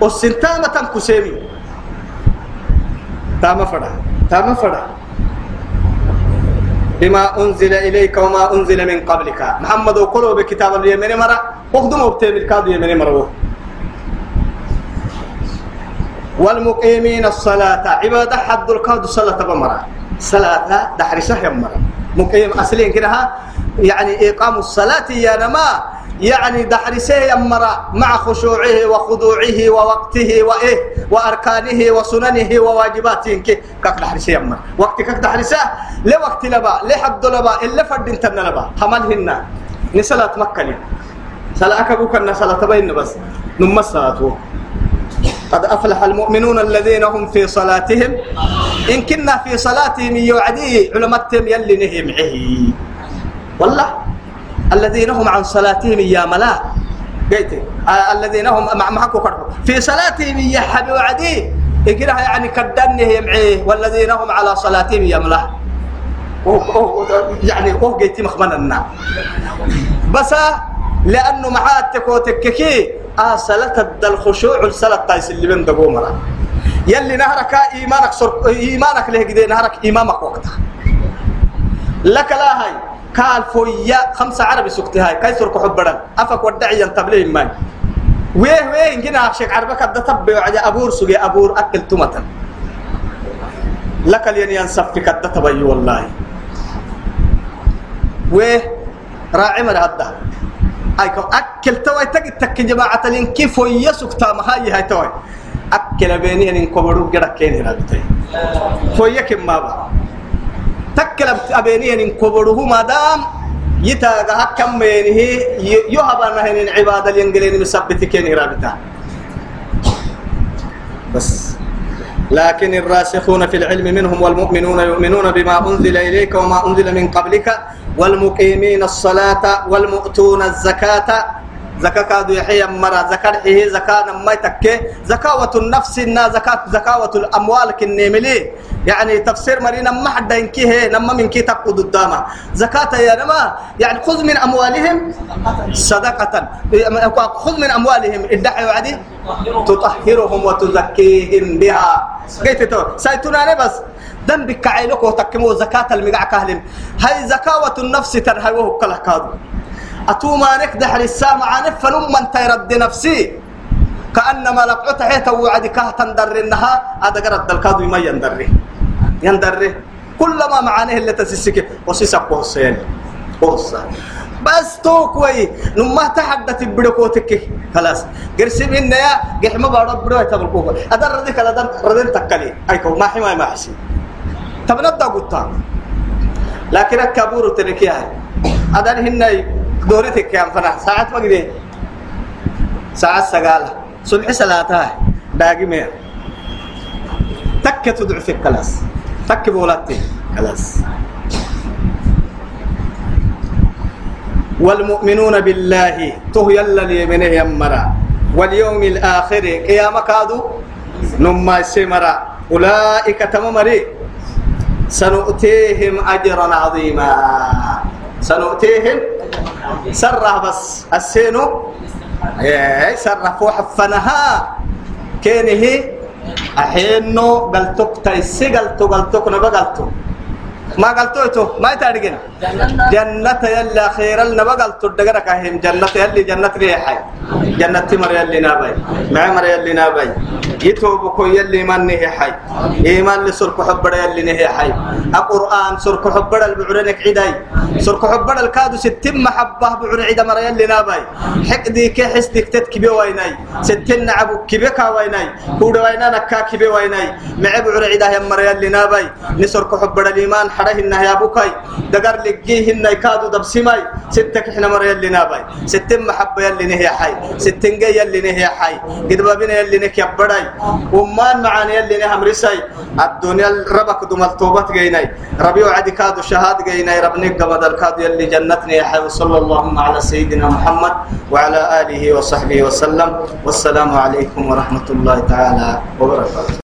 والسنتام تنكسيمي. تام فدا تام فدا بما أنزل إليك وما أنزل من قبلك. محمد وقلوا بكتاب اليمين مرة وخدموا بتيم الكادو يمين مرة. والمقيمين الصلاة. عبادة حد الكاد صلاة بمرة. صلاة دحرسة يمرة مقيم أصلين كده يعني إقام الصلاة يا نما. يعني دحرسه يمرة مع خشوعه وخضوعه ووقته وإيه وأركانه وسننه وواجباته كي. كك دحرسه يمرة وقت كك دحرسه لوقت لبا لحد لبا إلا فرد انتنا لبا. حملهن نسلات مكة لي صلاة كبوك النسلة بين بس. نم الصلاة قد أفلح المؤمنون الذين هم في صلاتهم. إن كنا في صلاتهم يوعدي علمتهم يلي نهم والله الذين هم عن صلاتهم يا ملا. قيت الذين هم مع معكم في صلاتهم يا حبي وعدي. يقرأها يعني كدنه يمعيه والذين هم على صلاتهم يا ملا. يعني أوه قيتي مخمنا بس لأنه معاتك وتككي آه صلاة الدل خشوع الصلاة تايس اللي من دقومرا يلي نهرك إيمانك صر إيمانك له كده نهرك إمامك وقتها. لك لا هاي. قال فويا خمسة عربي سكتي هاي. كاي سرق حبرا أفك ودعي ينتبلي ماي. ويه ويه إنجنا شيك عربك أبدا تبع على أبور سجى أبور أكل تمتا لك الين ينصف في كده تبي والله. ويه راعي مر هذا أيكو أكل توي تك تك جماعة لين كيف يسوق تام هاي هاي توي أكل بيني إن كبروا جرا كين هنا بتاعي فويا كم ما با تكل أبيني إن كبروا ما دام يتاغا هكم بينه يهبنا هن العبادة الينجلين مثبت كين هنا بتاعي بس لكن الراسخون في العلم منهم والمؤمنون يؤمنون بما أنزل إليك وما أنزل من قبلك والمقيمين الصلاة والمؤتون الزكاة زكاة كادو يحيى مرا زكاة هي زكاة ما تكي زكاة النفس إنها زكاة زكاة الأموال كنيملي. يعني تفسير مرينا ما حد ينكيه نما من كي تقود الدامة زكاة يا نما يعني خذ من أموالهم صدقة. خذ من أموالهم ادعي وعدي. تطهرهم وتزكيهم بها. قلت تو سايتنا بس. ذنبك عينك وتكمو زكاة المقع هاي زكاة النفس تنهيوه كله كادو أتوما نك دحر السامع عنف فنما تيرد نفسي. كأنما لقعت حيث وعد كهتا درنها هذا قرد الكادو ما يندره يندره كلما معانيه اللي تسسك. وسيسك وصيان وصيان بس توكوي نما تحدث بدكوتك خلاص. قرسم إن يا. قحمة بارد بدو يتبركوك أدر ردك أدر ردن تكلي أيكو ما حما ما حسي تبنبدا قلتا لكن الكابور تركيها أدر هن دورتك يا فنا. ساعات ما قدي. ساعات سقالة صبح صلاتها باقي مير تك تدعو في كلاس تك بولاتي. كلاس والمؤمنون بالله تو يلا لي من يمرا. واليوم الآخر قيامة كادو. نما سمرا. أولئك تممري. سنؤتيهم أجرا عظيما. سنؤتيهم سره بس. السينو؟ إيه سره فوحفنها كينه أحينو قلتك تيسي قلتو قلتك نبا قلتو ما قلتو ما يتارجنا جنة يلي خير النبا قلتو دقرك أهم جنة يلي جنة ريحي. جنة مر يلي نابي. مع مر يلي نابي. يتوب كو يلي من نهي حي إيمان لسرك حبر يلي نهي حي القرآن سرك حبر البعرنك عداي سرك حبر الكادو ستم محبة بعر عدا مر يلي نابي. حقدي كحس ديك تتكبي ويناي ستن عبو كبكا ويناي كود وينا نكا كبي ويناي مع بعر عدا هم مر يلي نابي. نسرك حبر الإيمان حره إنه يا بوكاي دقر لقيه إنه كادو دبسماي ستك إحنا مر يلي نابي ستم محبة يلي نهي حي. ستن جي يلي نهي حي. قد بابنا يلي نك يبداي ومان معاني يلي نهم رساي الدنيا ربك دمال توبت جيناي ربي وعدي كادو شهاد جيناي ربني قبض الكادو يلي جنتني حي. وصلى اللهم على سيدنا محمد وعلى آله وصحبه وسلم. والسلام عليكم ورحمة الله تعالى وبركاته.